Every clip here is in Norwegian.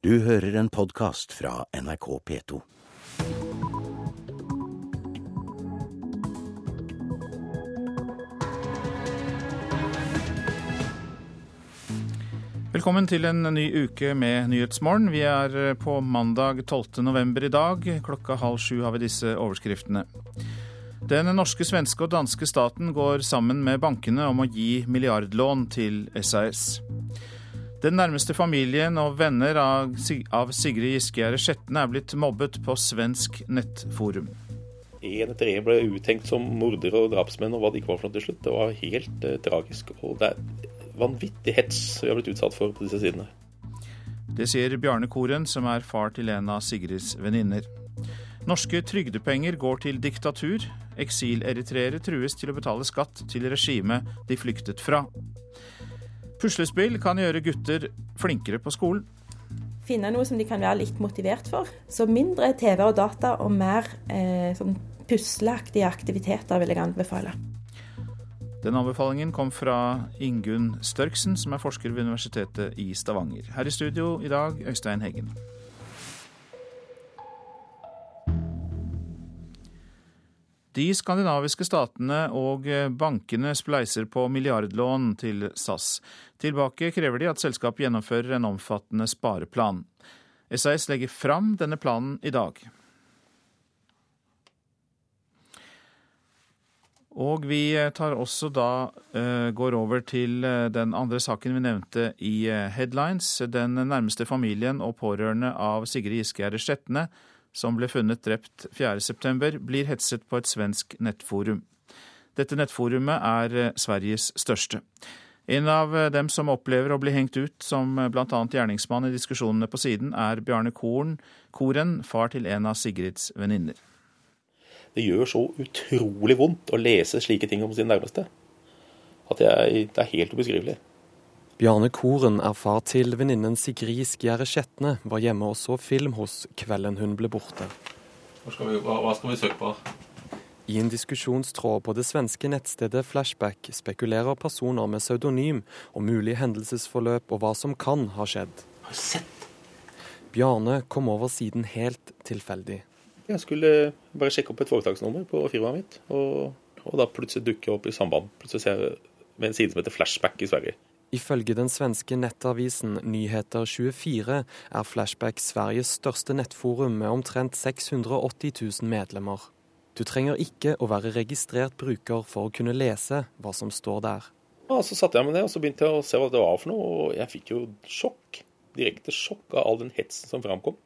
Du hører en podkast fra NRK P2. Velkommen til en ny uke med Nyhetsmorgen. Vi er på mandag 12. november i dag. Klokka halv sju har vi disse overskriftene. Den norske, svenske og danske staten går sammen med bankene om å gi milliardlån til SAS. Den nærmeste familien og venner av Sigrid Giskegjerde Skjetne er blitt mobbet på svensk nettforum. En etter en ble uttenkt som mordere og drapsmenn og hva det ikke var for noe til slutt. Det var helt eh, tragisk. Og det er vanvittig hets vi har blitt utsatt for på disse sidene. Det sier Bjarne Koren, som er far til en av Sigrids venninner. Norske trygdepenger går til diktatur. Eksileritreere trues til å betale skatt til regimet de flyktet fra. Puslespill kan gjøre gutter flinkere på skolen. Finne noe som de kan være litt motivert for. Så mindre TV og data og mer eh, sånn pusleaktige aktiviteter vil jeg anbefale. Den anbefalingen kom fra Ingunn Størksen, som er forsker ved Universitetet i Stavanger. Her i studio i dag, Øystein Heggen. De skandinaviske statene og bankene spleiser på milliardlån til SAS. Tilbake krever de at selskapet gjennomfører en omfattende spareplan. SAS legger fram denne planen i dag. Og vi tar også da uh, går over til den andre saken vi nevnte i Headlines. Den nærmeste familien og pårørende av Sigrid Giskegjerde Skjetne som ble funnet drept 4.9, blir hetset på et svensk nettforum. Dette nettforumet er Sveriges største. En av dem som opplever å bli hengt ut som bl.a. gjerningsmann i diskusjonene på siden, er Bjarne Koren, Koren, far til en av Sigrids venninner. Det gjør så utrolig vondt å lese slike ting om sine nærmeste at jeg, det er helt ubeskrivelig. Bjarne Koren er far til venninnen Sigrid Skjære Skjetne, var hjemme og så film hos kvelden hun ble borte. Skal vi, hva, hva skal vi søke på? I en diskusjonstråd på det svenske nettstedet Flashback spekulerer personer med pseudonym om mulig hendelsesforløp og hva som kan ha skjedd. Har du sett? Bjarne kom over siden helt tilfeldig. Jeg skulle bare sjekke opp et foretaksnummer på firmaet mitt, og, og da plutselig dukker jeg opp i samband. Plutselig ser jeg med en side som heter Flashback i Sverige. Ifølge den svenske nettavisen Nyheter24 er Flashback Sveriges største nettforum med omtrent 680 000 medlemmer. Du trenger ikke å være registrert bruker for å kunne lese hva som står der. Ja, så satte jeg meg ned og så begynte jeg å se hva det var for noe, og jeg fikk jo sjokk. Direkte sjokk av all den hetsen som framkom.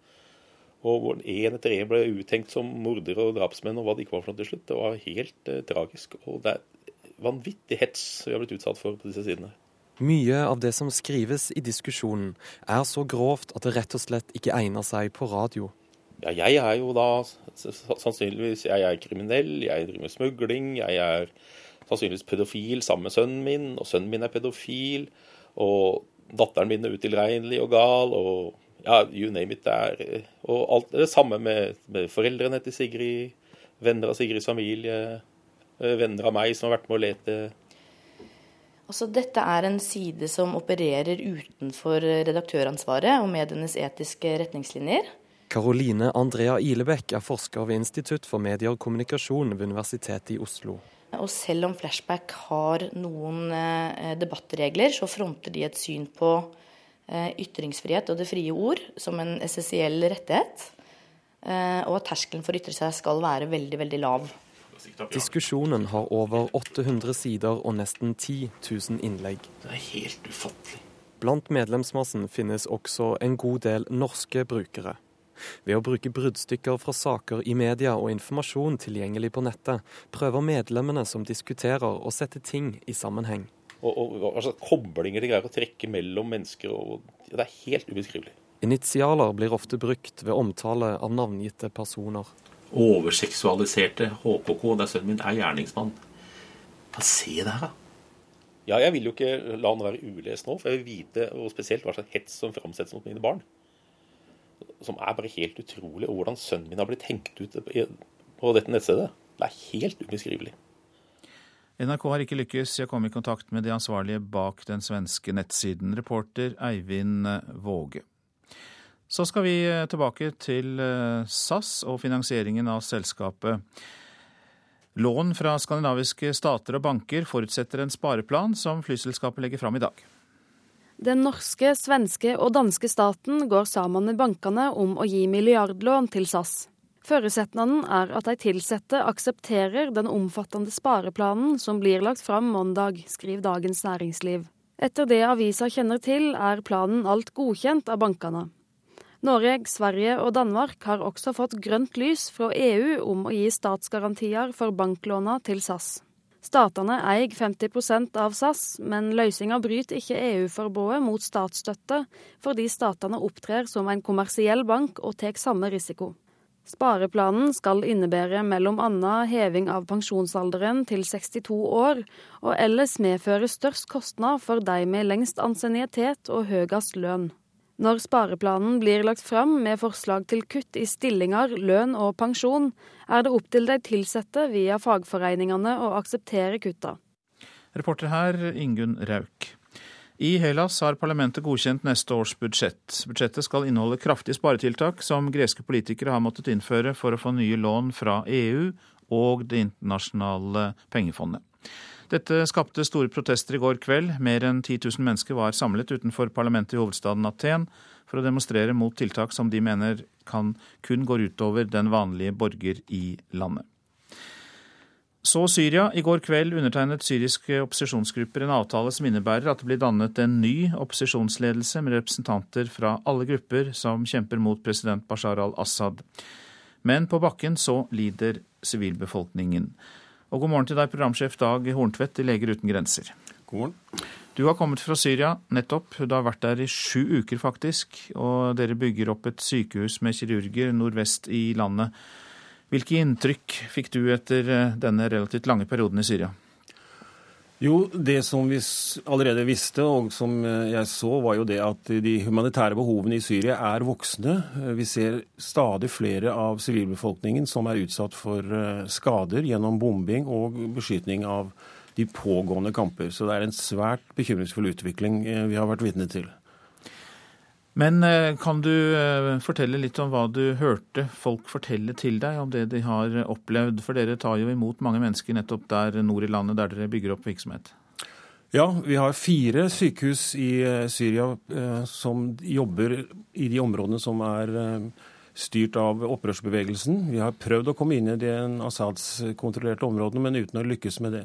Og hvor en etter en ble uttenkt som mordere og drapsmenn og hva det ikke var for noe til slutt. Det var helt eh, tragisk. Og det er vanvittig hets vi har blitt utsatt for på disse sidene. Mye av det som skrives i diskusjonen er så grovt at det rett og slett ikke egner seg på radio. Ja, jeg er jo da sannsynligvis jeg er kriminell, jeg driver med smugling, jeg er sannsynligvis pedofil sammen med sønnen min, og sønnen min er pedofil, og datteren min er utilregnelig og gal, og ja, you name it. Der. Og alt det samme med, med foreldrene til Sigrid, venner av Sigrids familie, eh, venner av meg som har vært med å lete Altså, dette er en side som opererer utenfor redaktøransvaret og medienes etiske retningslinjer. Karoline Andrea Ilebekk er forsker ved Institutt for medier og kommunikasjon ved Universitetet i Oslo. Og selv om Flashback har noen eh, debattregler, så fronter de et syn på eh, ytringsfrihet og det frie ord som en essensiell rettighet. Eh, og at terskelen for å ytre seg skal være veldig, veldig lav. Diskusjonen har over 800 sider og nesten 10 000 innlegg. Det er helt ufattelig. Blant medlemsmassen finnes også en god del norske brukere. Ved å bruke bruddstykker fra saker i media og informasjon tilgjengelig på nettet, prøver medlemmene som diskuterer å sette ting i sammenheng. Og, og altså, koblinger de greier å trekke mellom mennesker. Og, ja, det er helt ubeskrivelig. Initialer blir ofte brukt ved omtale av navngitte personer. Overseksualiserte HKK, det er sønnen min, er gjerningsmann. Bare se det her, da. Ja, jeg vil jo ikke la han være ulest nå, for jeg vil vite og spesielt hva slags hets som framsettes mot mine barn. Som er bare helt utrolig. Og hvordan sønnen min har blitt hengt ut på dette nettstedet. Det er helt ubeskrivelig. NRK har ikke lykkes i å komme i kontakt med de ansvarlige bak den svenske nettsiden. Reporter Eivind Våge. Så skal vi eh, tilbake til eh, SAS og finansieringen av selskapet. Lån fra skandinaviske stater og banker forutsetter en spareplan som flyselskapet legger fram i dag. Den norske, svenske og danske staten går sammen med bankene om å gi milliardlån til SAS. Forutsetningen er at de ansatte aksepterer den omfattende spareplanen som blir lagt fram mandag, skriver Dagens Næringsliv. Etter det avisa kjenner til, er planen alt godkjent av bankene. Norge, Sverige og Danmark har også fått grønt lys fra EU om å gi statsgarantier for banklåna til SAS. Statene eier 50% av SAS, men løsninga bryter ikke EU-forbudet mot statsstøtte, fordi statene opptrer som en kommersiell bank og tar samme risiko. Spareplanen skal innebære mellom annet heving av pensjonsalderen til 62 år, og ellers medføre størst kostnad for de med lengst ansiennitet og høyest lønn. Når spareplanen blir lagt fram med forslag til kutt i stillinger, lønn og pensjon, er det opp til de ansatte via fagforeningene å akseptere kutta. Reporter her Ingunn Rauk. I Hellas har parlamentet godkjent neste års budsjett. Budsjettet skal inneholde kraftige sparetiltak som greske politikere har måttet innføre for å få nye lån fra EU og Det internasjonale pengefondet. Dette skapte store protester i går kveld. Mer enn 10 000 mennesker var samlet utenfor parlamentet i hovedstaden Aten for å demonstrere mot tiltak som de mener kan kun gå utover den vanlige borger i landet. Så Syria. I går kveld undertegnet syriske opposisjonsgrupper en avtale som innebærer at det blir dannet en ny opposisjonsledelse med representanter fra alle grupper som kjemper mot president Bashar al-Assad. Men på bakken så lider sivilbefolkningen. Og god morgen til deg, programsjef Dag Horntvedt i Leger uten grenser. God morgen. Du har kommet fra Syria nettopp. Du har vært der i sju uker, faktisk. Og dere bygger opp et sykehus med kirurger nordvest i landet. Hvilke inntrykk fikk du etter eh, denne relativt lange perioden i Syria? Jo, Det som vi allerede visste, og som eh, jeg så, var jo det at de humanitære behovene i Syria er voksne. Eh, vi ser stadig flere av sivilbefolkningen som er utsatt for eh, skader gjennom bombing og beskytning av de pågående kamper. Så det er en svært bekymringsfull utvikling vi har vært vitne til. Men kan du fortelle litt om hva du hørte folk fortelle til deg om det de har opplevd? For dere tar jo imot mange mennesker nettopp der nord i landet der dere bygger opp virksomhet. Ja, vi har fire sykehus i Syria eh, som jobber i de områdene som er eh, styrt av opprørsbevegelsen. Vi har prøvd å komme inn i de Assads-kontrollerte områdene, men uten å lykkes med det.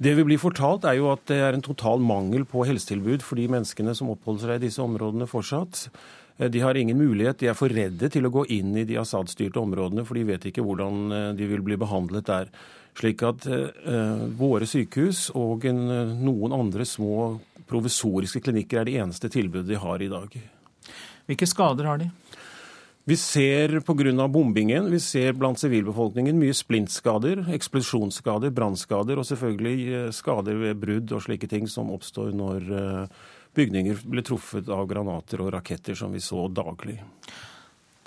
Det vi blir fortalt, er jo at det er en total mangel på helsetilbud for de menneskene som oppholder seg i disse områdene fortsatt. Eh, de har ingen mulighet, de er for redde til å gå inn i de Assad-styrte områdene, for de vet ikke hvordan eh, de vil bli behandlet der. Slik at eh, våre sykehus og en, noen andre små provisoriske klinikker er det eneste tilbudet de har i dag. Hvilke skader har de? Vi ser pga. bombingen, vi ser blant sivilbefolkningen mye splintskader, eksplosjonsskader, brannskader og selvfølgelig eh, skader ved brudd og slike ting som oppstår når eh, bygninger blir truffet av granater og raketter, som vi så daglig.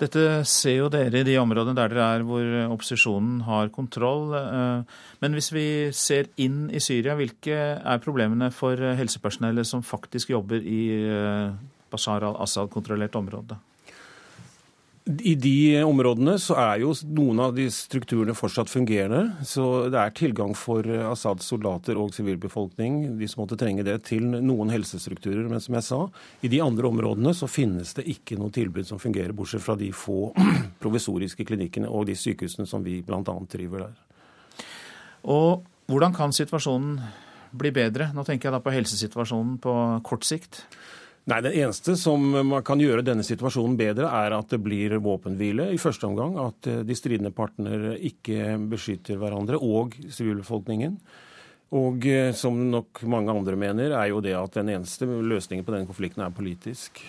Dette ser jo dere i de områdene der dere er hvor opposisjonen har kontroll. Eh, men hvis vi ser inn i Syria, hvilke er problemene for helsepersonellet som faktisk jobber i Bashar al-Assad-kontrollert område? I de områdene så er jo noen av de strukturene fortsatt fungerende. Så det er tilgang for Assads soldater og sivilbefolkning, de som måtte trenge det, til noen helsestrukturer. Men som jeg sa, i de andre områdene så finnes det ikke noe tilbud som fungerer, bortsett fra de få provisoriske klinikkene og de sykehusene som vi bl.a. driver der. Og hvordan kan situasjonen bli bedre? Nå tenker jeg da på helsesituasjonen på kort sikt. Nei, Det eneste som man kan gjøre denne situasjonen bedre, er at det blir våpenhvile i første omgang. At eh, de stridende partner ikke beskytter hverandre, og sivilbefolkningen. Og eh, som nok mange andre mener, er jo det at den eneste løsningen på denne konflikten er politisk.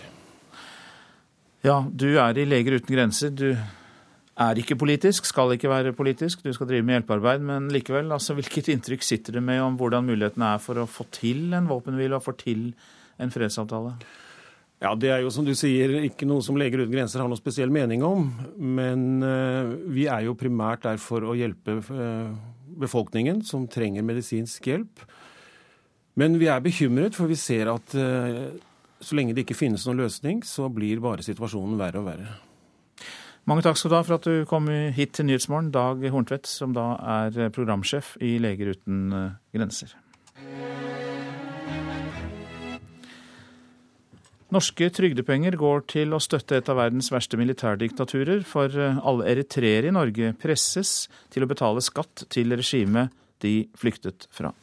Ja, du er i Leger uten grenser. Du er ikke politisk, skal ikke være politisk. Du skal drive med hjelpearbeid, men likevel, altså, hvilket inntrykk sitter du med om hvordan mulighetene er for å få til en våpenhvile og få til en fredsavtale? Ja, Det er jo som du sier ikke noe som Leger uten grenser har noe spesiell mening om. Men uh, vi er jo primært der for å hjelpe uh, befolkningen som trenger medisinsk hjelp. Men vi er bekymret, for vi ser at uh, så lenge det ikke finnes noen løsning, så blir bare situasjonen verre og verre. Mange takk skal du ha for at du kom hit til Nyhetsmorgen, Dag Horntvedt, som da er programsjef i Leger uten eh, grenser. Norske trygdepenger går til å støtte et av verdens verste militærdiktaturer, for eh, alle eritreere i Norge presses til å betale skatt til regimet de flyktet fra.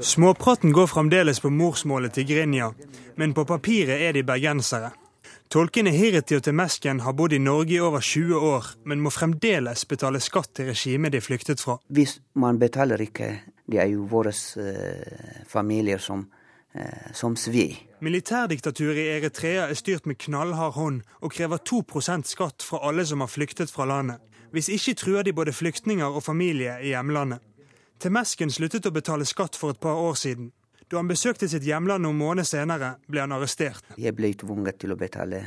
Småpraten går fremdeles på morsmålet til Grinja, men på papiret er de bergensere. Tolkene Hirti og Temesken har bodd i Norge i over 20 år, men må fremdeles betale skatt til regimet de flyktet fra. Hvis man betaler ikke, det er jo våre uh, familier som, uh, som svir. Militærdiktaturet i Eritrea er styrt med knallhard hånd og krever 2% skatt fra alle som har flyktet fra landet. Hvis ikke truer de både flyktninger og familie i hjemlandet. Temesken sluttet å betale skatt for et par år siden. Da han besøkte sitt hjemland noen måneder senere, ble han arrestert. Jeg ble tvunget til å betale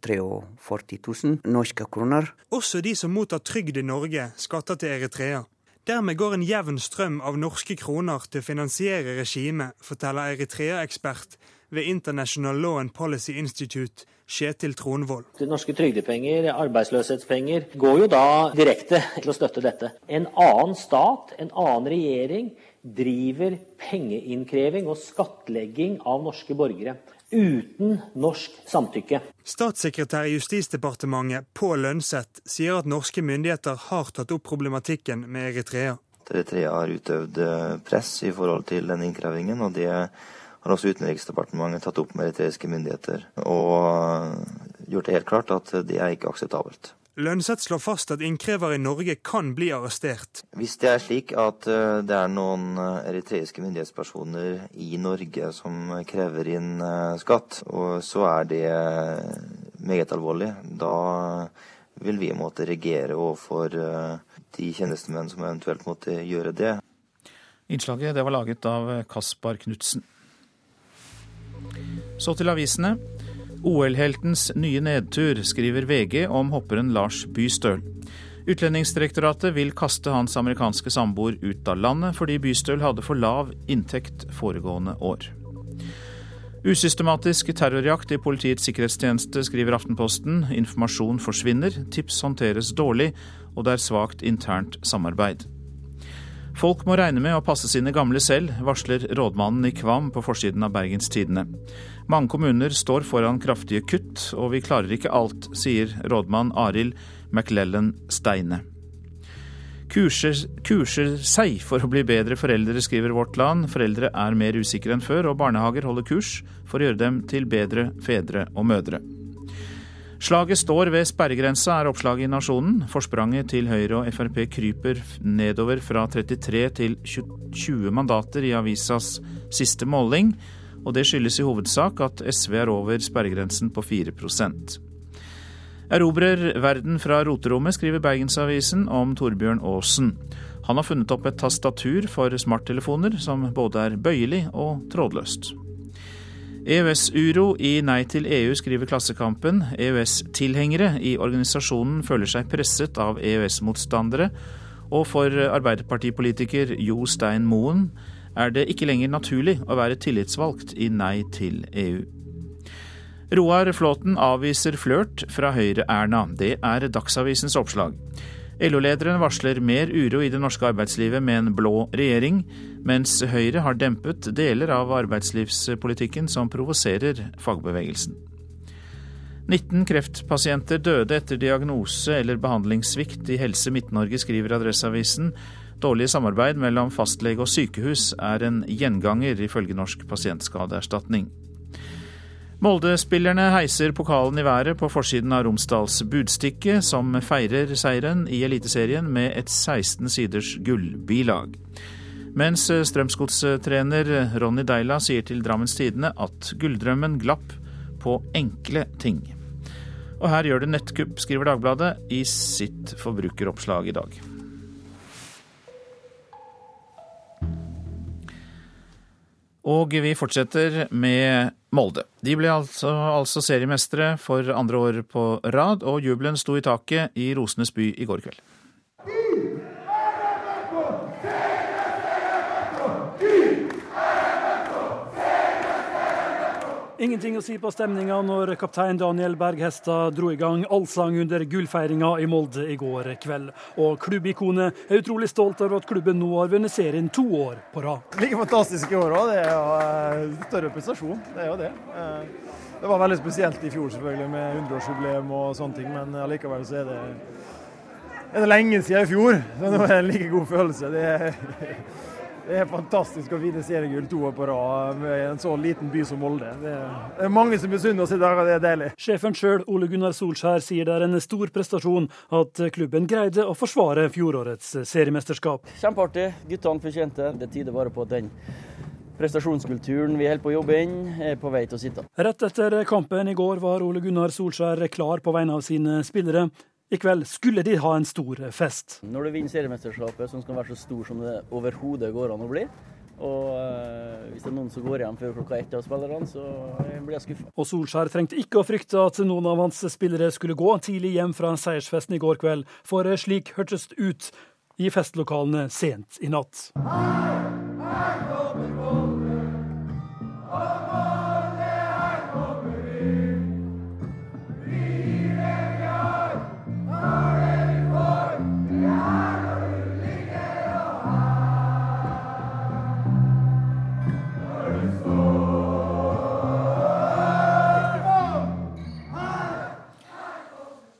43 eh, 000 norske kroner. Også de som mottar trygd i Norge, skatter til Eritrea. Dermed går en jevn strøm av norske kroner til å finansiere regimet, forteller Eritrea-ekspert ved International Law and Policy Institute, Kjetil Tronvold. Norske trygdepenger, arbeidsløshetspenger, går jo da direkte til å støtte dette. En annen stat, en annen regjering, driver pengeinnkreving og skattlegging av norske borgere. Uten norsk samtykke. Statssekretær i Justisdepartementet Pål Lønseth sier at norske myndigheter har tatt opp problematikken med Eritrea. Eritrea har utøvd press i forhold til den innkrevingen, og det har også Utenriksdepartementet tatt opp med eritreiske myndigheter og gjort det helt klart at det er ikke akseptabelt. Lønseth slår fast at innkrever i Norge kan bli arrestert. Hvis det er slik at eh, det er noen eh, eritreiske myndighetspersoner i Norge som krever inn skatt, skatt, så er det meget alvorlig. Da vil vi måtte reagere overfor de tjenestemenn som eventuelt måtte gjøre det. Innslaget det var laget av Kaspar Knutsen. Så til avisene. OL-heltens nye nedtur, skriver VG om hopperen Lars Bystøl. Utlendingsdirektoratet vil kaste hans amerikanske samboer ut av landet fordi Bystøl hadde for lav inntekt foregående år. Usystematisk terrorjakt i Politiets sikkerhetstjeneste, skriver Aftenposten. Informasjon forsvinner, tips håndteres dårlig, og det er svakt internt samarbeid. Folk må regne med å passe sine gamle selv, varsler rådmannen i Kvam på forsiden av Bergens Tidende. Mange kommuner står foran kraftige kutt, og vi klarer ikke alt, sier rådmann Arild McLellan Steine. Kurser, kurser seg for å bli bedre foreldre, skriver Vårt Land. Foreldre er mer usikre enn før, og barnehager holder kurs for å gjøre dem til bedre fedre og mødre. Slaget står ved sperregrensa, er oppslaget i Nasjonen. Forspranget til Høyre og Frp kryper nedover fra 33 til 20 mandater i avisas siste måling og det skyldes i hovedsak at SV er over sperregrensen på 4% Erobrer verden fra roterommet, skriver Bergensavisen om Torbjørn Aasen. Han har funnet opp et tastatur for smarttelefoner som både er bøyelig og trådløst. EØS-uro i Nei til EU, skriver Klassekampen. EØS-tilhengere i organisasjonen føler seg presset av EØS-motstandere, og for Arbeiderpartipolitiker Jo Stein Moen er det ikke lenger naturlig å være tillitsvalgt i Nei til EU. Roar Flåten avviser flørt fra Høyre-Erna. Det er Dagsavisens oppslag. LO-lederen varsler mer uro i det norske arbeidslivet med en blå regjering, mens Høyre har dempet deler av arbeidslivspolitikken som provoserer fagbevegelsen. 19 kreftpasienter døde etter diagnose eller behandlingssvikt i Helse Midt-Norge, skriver Adresseavisen. Dårlig samarbeid mellom fastlege og sykehus er en gjenganger, ifølge Norsk pasientskadeerstatning. Molde-spillerne heiser pokalen i været på forsiden av Romsdals Budstikke, som feirer seieren i Eliteserien med et 16 siders gullbilag. Mens Strømsgodstrener Ronny Deila sier til Drammens Tidende at gulldrømmen glapp på enkle ting. Og her gjør det nettkupp, skriver Dagbladet i sitt forbrukeroppslag i dag. Og vi fortsetter med Molde. De ble altså, altså seriemestere for andre år på rad, og jubelen sto i taket i Rosenes by i går kveld. Ingenting å si på stemninga når kaptein Daniel Berghestad dro i gang allsang under gullfeiringa i Molde i går kveld. Og klubbikonet er utrolig stolt over at klubben nå har vunnet serien to år på rad. Like fantastisk i år òg. Det er jo uh, større prestasjon. Det er jo det. Uh, det var veldig spesielt i fjor selvfølgelig med 100-årsjubileum og sånne ting, men allikevel så er det, er det lenge siden i fjor. Så nå er det en like god følelse. Det er det er fantastisk å vinne seriegull to år på rad med en så liten by som Molde. Det er mange som misunner oss i dag, og det er deilig. Sjefen sjøl, Ole Gunnar Solskjær, sier det er en stor prestasjon at klubben greide å forsvare fjorårets seriemesterskap. Kjempeartig. Guttene fortjente det. tider bare på at den prestasjonskulturen vi holder på å jobbe inn, er på vei til å sitte. Rett etter kampen i går var Ole Gunnar Solskjær klar på vegne av sine spillere. I kveld skulle de ha en stor fest. Når du vinner seriemesterskapet, som skal være så stor som det overhodet går an å bli, og øh, hvis det er noen som går hjem før klokka ett av spillerne, så blir jeg skuffa. Og Solskjær trengte ikke å frykte at noen av hans spillere skulle gå tidlig hjem fra seiersfesten i går kveld, for slik hørtes det ut i festlokalene sent i natt.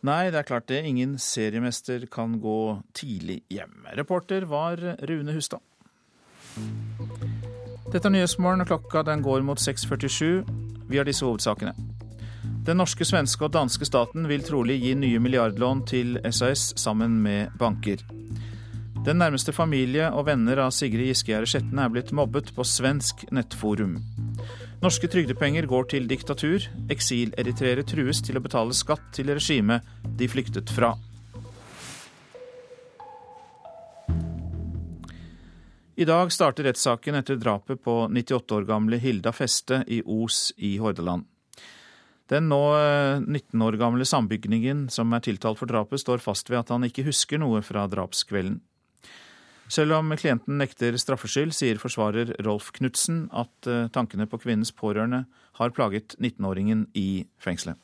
Nei, det er klart det. Ingen seriemester kan gå tidlig hjem. Reporter var Rune Hustad. Dette er Nyhetsmorgen, og klokka den går mot 6.47. Vi har disse hovedsakene. Den norske, svenske og danske staten vil trolig gi nye milliardlån til SAS sammen med banker. Den nærmeste familie og venner av Sigrid Giskegjerde Skjetne er blitt mobbet på svensk nettforum. Norske trygdepenger går til diktatur. Eksileritreere trues til å betale skatt til regimet de flyktet fra. I dag starter rettssaken etter drapet på 98 år gamle Hilda Feste i Os i Hordaland. Den nå 19 eh, år gamle sambygningen som er tiltalt for drapet, står fast ved at han ikke husker noe fra drapskvelden. Selv om klienten nekter straffskyld, sier forsvarer Rolf Knutsen at eh, tankene på kvinnens pårørende har plaget 19-åringen i fengselet.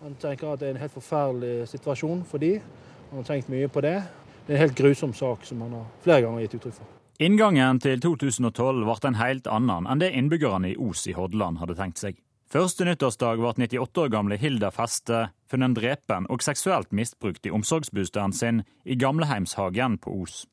Han tenker at det er en helt forferdelig situasjon for de. Han har tenkt mye på det. Det er en helt grusom sak som han har flere ganger gitt uttrykk for. Inngangen til 2012 ble en helt annen enn det innbyggerne i Os i Hordaland hadde tenkt seg. Første nyttårsdag ble 98 år gamle Hilda Feste funnet drepen og seksuelt misbrukt i omsorgsbostaden sin i Gamleheimshagen på Os.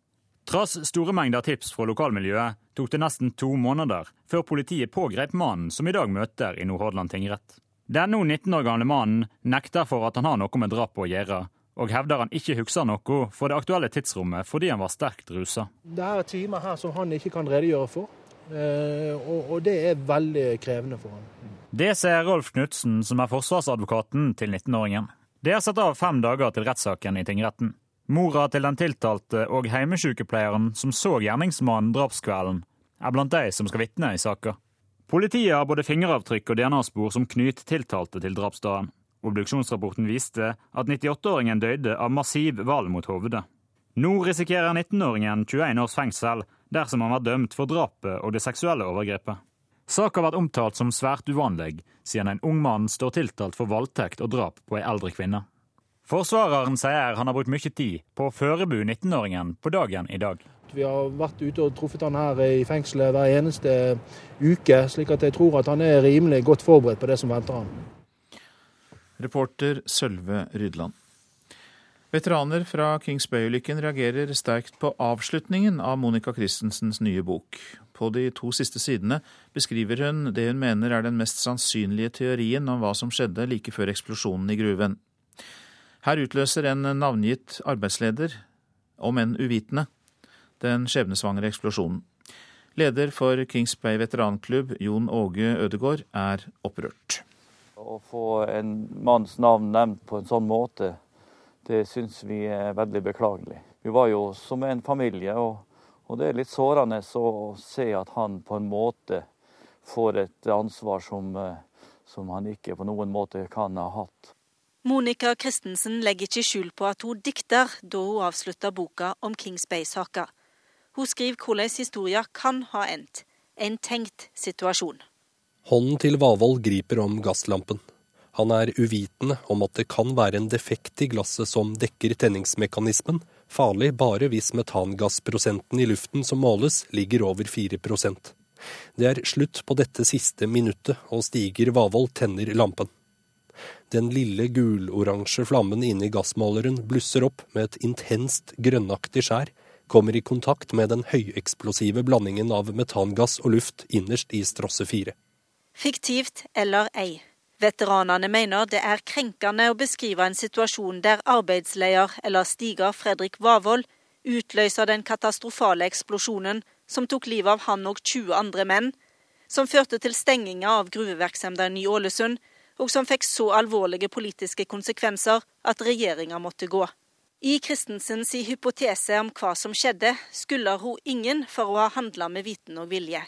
Trass store mengder tips fra lokalmiljøet tok det nesten to måneder før politiet pågrep mannen som i dag møter i Nordhordland tingrett. Den nå 19 år gamle mannen nekter for at han har noe med drapet å gjøre, og hevder han ikke husker noe for det aktuelle tidsrommet fordi han var sterkt rusa. Det er timer her som han ikke kan redegjøre for, eh, og det er veldig krevende for han. Det ser Rolf Knutsen, som er forsvarsadvokaten til 19-åringen. Det er satt av fem dager til rettssaken i tingretten. Mora til den tiltalte og heimesykepleieren som så gjerningsmannen drapskvelden, er blant de som skal vitne i saka. Politiet har både fingeravtrykk og DNA-spor som knyter tiltalte til drapsdagen. Obduksjonsrapporten viste at 98-åringen døde av massiv valg mot hovedet. Nå risikerer 19-åringen 21 års fengsel dersom han var dømt for drapet og det seksuelle overgrepet. Saka har vært omtalt som svært uvanlig, siden en ung mann står tiltalt for voldtekt og drap på ei eldre kvinne. Forsvareren sier han har brukt mye tid på å forberede 19-åringen på dagen i dag. Vi har vært ute og truffet han her i fengselet hver eneste uke, slik at jeg tror at han er rimelig godt forberedt på det som venter han. Reporter Sølve Rydland. Veteraner fra Kings Bay-ulykken reagerer sterkt på avslutningen av Monica Christensens nye bok. På de to siste sidene beskriver hun det hun mener er den mest sannsynlige teorien om hva som skjedde like før eksplosjonen i gruven. Her utløser en navngitt arbeidsleder, om enn uvitende, den skjebnesvangre eksplosjonen. Leder for Kings Bay veteranklubb, Jon Åge Ødegård, er opprørt. Å få en manns navn nevnt på en sånn måte, det syns vi er veldig beklagelig. Vi var jo som en familie, og, og det er litt sårende å se at han på en måte får et ansvar som, eh, som han ikke på noen måte kan ha hatt. Monica Christensen legger ikke skjul på at hun dikter da hun avslutter boka om Kings Bay-saka. Hun skriver hvordan historien kan ha endt. En tenkt situasjon. Hånden til Vavold griper om gasslampen. Han er uvitende om at det kan være en defekt i glasset som dekker tenningsmekanismen, farlig bare hvis metangassprosenten i luften som måles, ligger over 4% Det er slutt på dette siste minuttet, og Stiger Vavold tenner lampen. Den lille guloransje flammen inni gassmåleren blusser opp med et intenst grønnaktig skjær, kommer i kontakt med den høyeksplosive blandingen av metangass og luft innerst i strosse 4. Fiktivt eller ei. Veteranene mener det er krenkende å beskrive en situasjon der arbeidsleder eller stiger Fredrik Vavold utløser den katastrofale eksplosjonen som tok livet av han og 20 andre menn, som førte til stenginga av gruvevirksomheten i Ålesund, og som fikk så alvorlige politiske konsekvenser at regjeringa måtte gå. I Christensens hypotese om hva som skjedde, skylder hun ingen for å ha handla med viten og vilje.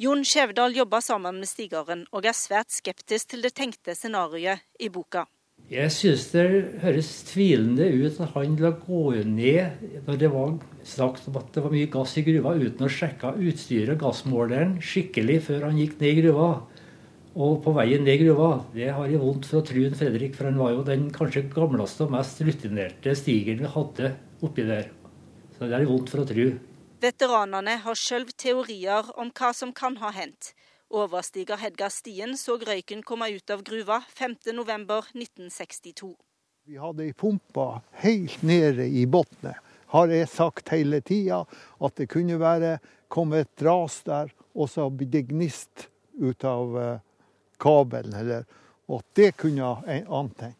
Jon Skjevdal jobber sammen med stigeren, og er svært skeptisk til det tenkte scenarioet i boka. Jeg synes det høres tvilende ut at han la gå ned når det var sagt at det var mye gass i gruva, uten å sjekke utstyret og gassmåleren skikkelig før han gikk ned i gruva. Og på veien ned gruva, det har jeg vondt for å tru Fredrik, for han var jo den kanskje gamleste og mest rutinerte stigeren vi hadde oppi der. Så det er vondt for å tru. Veteranene har sjøl teorier om hva som kan ha hendt. Overstiger Hedga Stien så røyken komme ut av gruva 5.11.1962. Vi hadde ei pumpe helt nede i bunnen. Har jeg sagt hele tida at det kunne være kommet et ras der, og så blir det gnist ut av eh, kabelen, eller og at det kunne ha antent.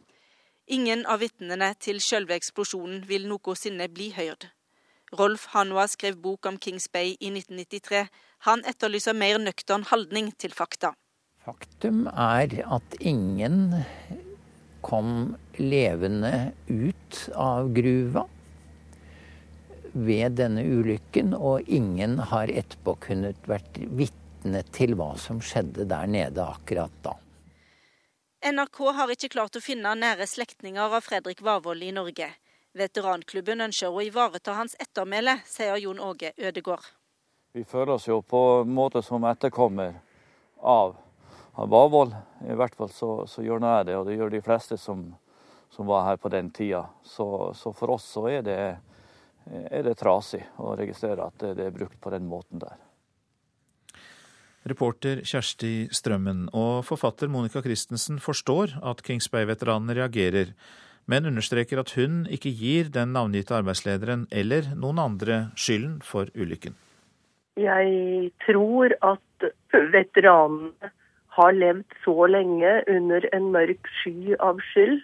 Ingen av vitnene til selve eksplosjonen vil noensinne bli hørt. Rolf Hanua skrev bok om Kings Bay i 1993. Han etterlyser mer nøktern holdning til fakta. Faktum er at ingen kom levende ut av gruva ved denne ulykken, og ingen har etterpå kunnet vært vitne til hva som skjedde der nede akkurat da. NRK har ikke klart å finne nære slektninger av Fredrik Vavold i Norge. Veteranklubben ønsker å ivareta hans ettermæle, sier Jon Åge Ødegård. Vi føler oss jo på en måte som etterkommer av Vavold. I hvert fall så, så gjør jeg det, og det gjør de fleste som, som var her på den tida. Så, så for oss så er det, er det trasig å registrere at det, det er brukt på den måten der. Reporter Kjersti Strømmen og forfatter Monica Christensen forstår at Kings Bay-veteranene reagerer men understreker at hun ikke gir den navngitte arbeidslederen eller noen andre skylden for ulykken. Jeg tror at veteranene har levd så lenge under en mørk sky av skyld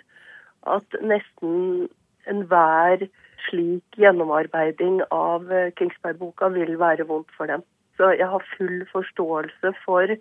at nesten enhver slik gjennomarbeiding av Kingsberg-boka vil være vondt for dem. Så jeg har full forståelse for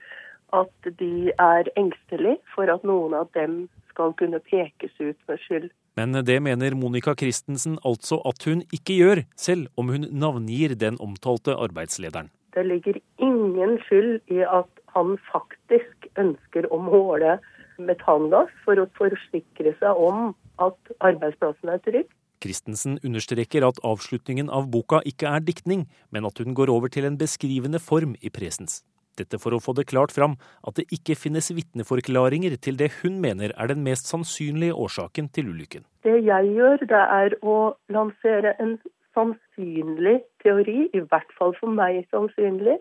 at de er engstelige for at noen av dem skal kunne pekes ut med skyld. Men det mener Monica Christensen altså at hun ikke gjør, selv om hun navngir den omtalte arbeidslederen. Det ligger ingen skyld i at han faktisk ønsker å måle metangass for å forsikre seg om at arbeidsplassen er trygg. Christensen understreker at avslutningen av boka ikke er diktning, men at hun går over til en beskrivende form i presens. Dette for å få det klart fram at det ikke finnes vitneforklaringer til det hun mener er den mest sannsynlige årsaken til ulykken. Det jeg gjør, det er å lansere en sannsynlig teori, i hvert fall for meg sannsynlig.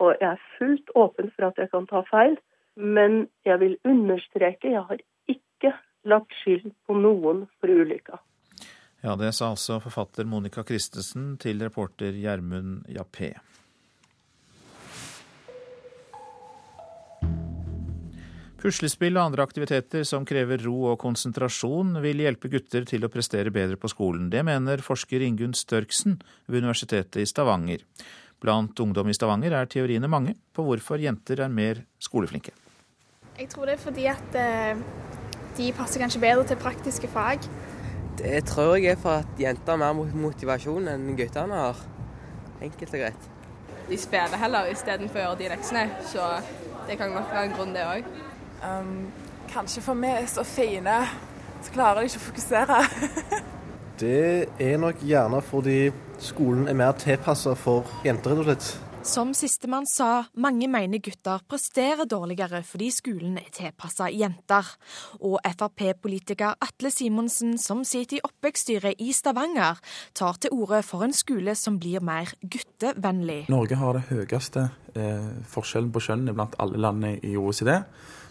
Og jeg er fullt åpen for at jeg kan ta feil. Men jeg vil understreke, jeg har ikke lagt skyld på noen for ulykka. Ja, det sa altså forfatter Monica Christensen til reporter Gjermund Jappé. Puslespill og andre aktiviteter som krever ro og konsentrasjon, vil hjelpe gutter til å prestere bedre på skolen. Det mener forsker Ingunn Størksen ved Universitetet i Stavanger. Blant ungdom i Stavanger er teoriene mange på hvorfor jenter er mer skoleflinke. Jeg tror det er fordi at eh, de passer kanskje bedre til praktiske fag. Det tror jeg er for at jenter har mer motivasjon enn guttene har. Enkelt og greit. De spiller heller istedenfor å gjøre de leksene, så det kan nok være en grunn, det òg. Um, kanskje for vi er så fine, så klarer de ikke å fokusere. det er nok gjerne fordi skolen er mer tilpassa for jenter, rett og slett. Som sistemann sa, mange mener gutter presterer dårligere fordi skolen er tilpassa jenter. Og Frp-politiker Atle Simonsen, som sitter i oppvekststyret i Stavanger, tar til orde for en skole som blir mer guttevennlig. Norge har det høyeste eh, forskjellen på kjønnene blant alle landene i OECD,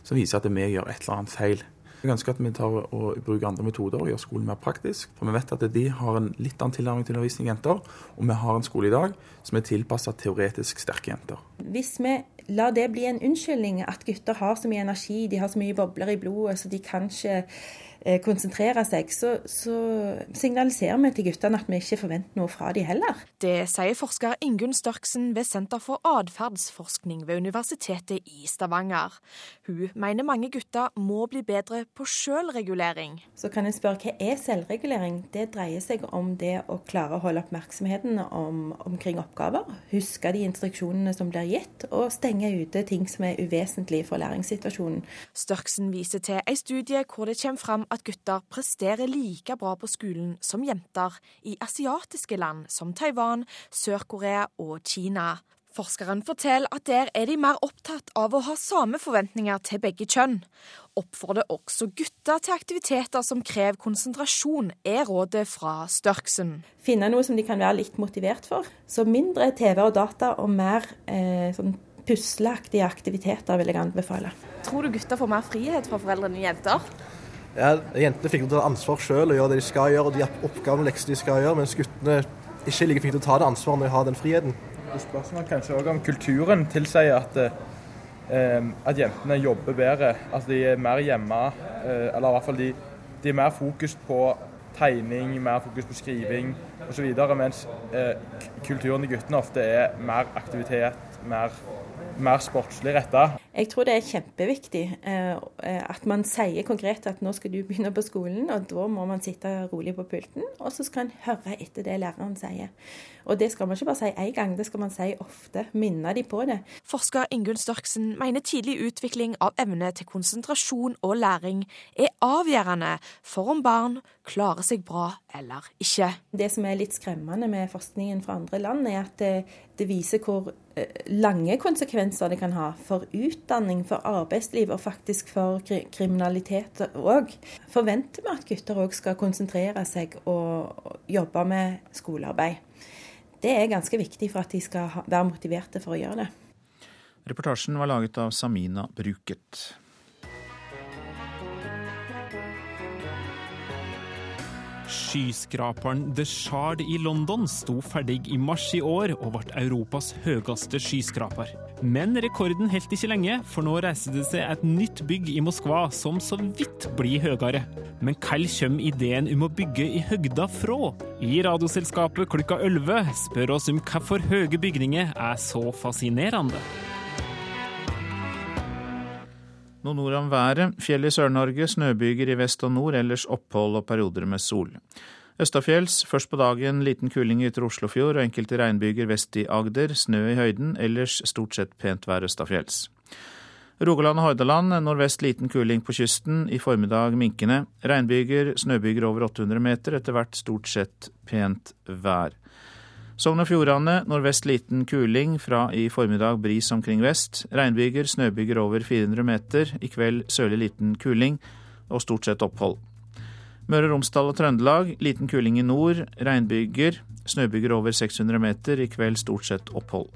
som viser at vi gjør et eller annet feil. Jeg ønsker at vi tar og bruker andre metoder og gjør skolen mer praktisk. For vi vet at de har en litt annen tilnærming til undervisning jenter, og vi har en skole i dag som er tilpassa teoretisk sterke jenter. Hvis vi lar det bli en unnskyldning at gutter har så mye energi, de har så mye bobler i blodet, så de kan ikke konsentrere seg, så, så, signaliserer vi til guttene at vi ikke forventer noe fra dem heller. Det sier forsker Ingunn Størksen ved Senter for atferdsforskning ved Universitetet i Stavanger. Hun mener mange gutter må bli bedre på selvregulering. Så kan en spørre hva er selvregulering? Det dreier seg om det å klare å holde oppmerksomheten om, omkring oppgaver, huske de instruksjonene som blir gitt, og stenge ute ting som er uvesentlige for læringssituasjonen. Størksen viser til en studie hvor det kommer fram at gutter presterer like bra på skolen som jenter i asiatiske land som Taiwan, Sør-Korea og Kina. Forskeren forteller at der er de mer opptatt av å ha samme forventninger til begge kjønn. Oppfordrer også gutter til aktiviteter som krever konsentrasjon, er rådet fra Størksen. Finne noe som de kan være litt motivert for. Så mindre TV og data og mer eh, sånn pusleaktige aktiviteter vil jeg anbefale. Tror du gutter får mer frihet fra foreldrene enn jenter? Ja, Jentene fikk ta ansvar selv og gjøre det de skal gjøre, og de oppgavene og leksene de skal gjøre, mens guttene ikke like flinke til å ta det ansvaret når de har den friheten. Det spørs kanskje òg om kulturen tilsier at, eh, at jentene jobber bedre. At de er mer hjemme, eh, eller i hvert fall de, de, er mer fokus på tegning, mer fokus på skriving osv. Mens eh, kulturen til guttene ofte er mer aktivitet, mer mer sportslig retta. Jeg tror det er kjempeviktig eh, at man sier konkret at nå skal du begynne på skolen, og da må man sitte rolig på pulten, og så skal en høre etter det læreren sier. Og det skal man ikke bare si én gang, det skal man si ofte. Minne de på det. Forsker Ingunn Størksen mener tidlig utvikling av evne til konsentrasjon og læring er avgjørende for om barn klarer seg bra eller ikke. Det som er litt skremmende med forskningen fra andre land, er at det, det viser hvor eh, lange konsekvenser det kan ha for utdanning, for arbeidsliv og faktisk for kriminalitet òg. Forventer vi at gutter òg skal konsentrere seg og jobbe med skolearbeid. Det er ganske viktig for at de skal være motiverte for å gjøre det. Reportasjen var laget av Samina Bruket. Skyskraperen The Shard i London sto ferdig i mars i år og ble Europas høyeste skyskraper. Men rekorden helt ikke lenge, for nå reiser det seg et nytt bygg i Moskva som så vidt blir høyere. Men hvor kommer ideen om å bygge i høgda fra? I Radioselskapet klokka 11 spør oss om hvorfor høye bygninger er så fascinerende. Noen ord om været. Fjell i Sør-Norge, snøbyger i vest og nord, ellers opphold og perioder med sol. Østafjells først på dagen liten kuling i ytre Oslofjord og enkelte regnbyger vest i Agder. Snø i høyden, ellers stort sett pent vær østafjells. Rogaland og Hordaland nordvest liten kuling på kysten, i formiddag minkende. Regnbyger, snøbyger over 800 meter, etter hvert stort sett pent vær. Sogn og Fjordane nordvest liten kuling, fra i formiddag bris omkring vest. Regnbyger, snøbyger over 400 meter. I kveld sørlig liten kuling og stort sett opphold. Møre og Romsdal og Trøndelag liten kuling i nord. Regnbyger, snøbyger over 600 meter. I kveld stort sett opphold.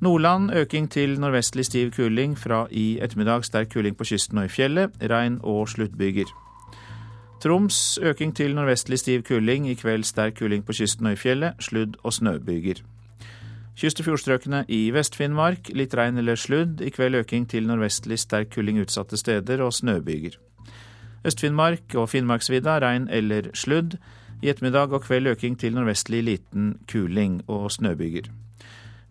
Nordland øking til nordvestlig stiv kuling, fra i ettermiddag sterk kuling på kysten og i fjellet. Regn og sluttbyger. Troms øking til nordvestlig stiv kuling, i kveld sterk kuling på kysten og i fjellet, sludd- og snøbyger. Kyst- og fjordstrøkene i Vest-Finnmark litt regn eller sludd, i kveld øking til nordvestlig sterk kuling utsatte steder og snøbyger. Øst-Finnmark og Finnmarksvidda regn eller sludd. I ettermiddag og kveld øking til nordvestlig liten kuling og snøbyger.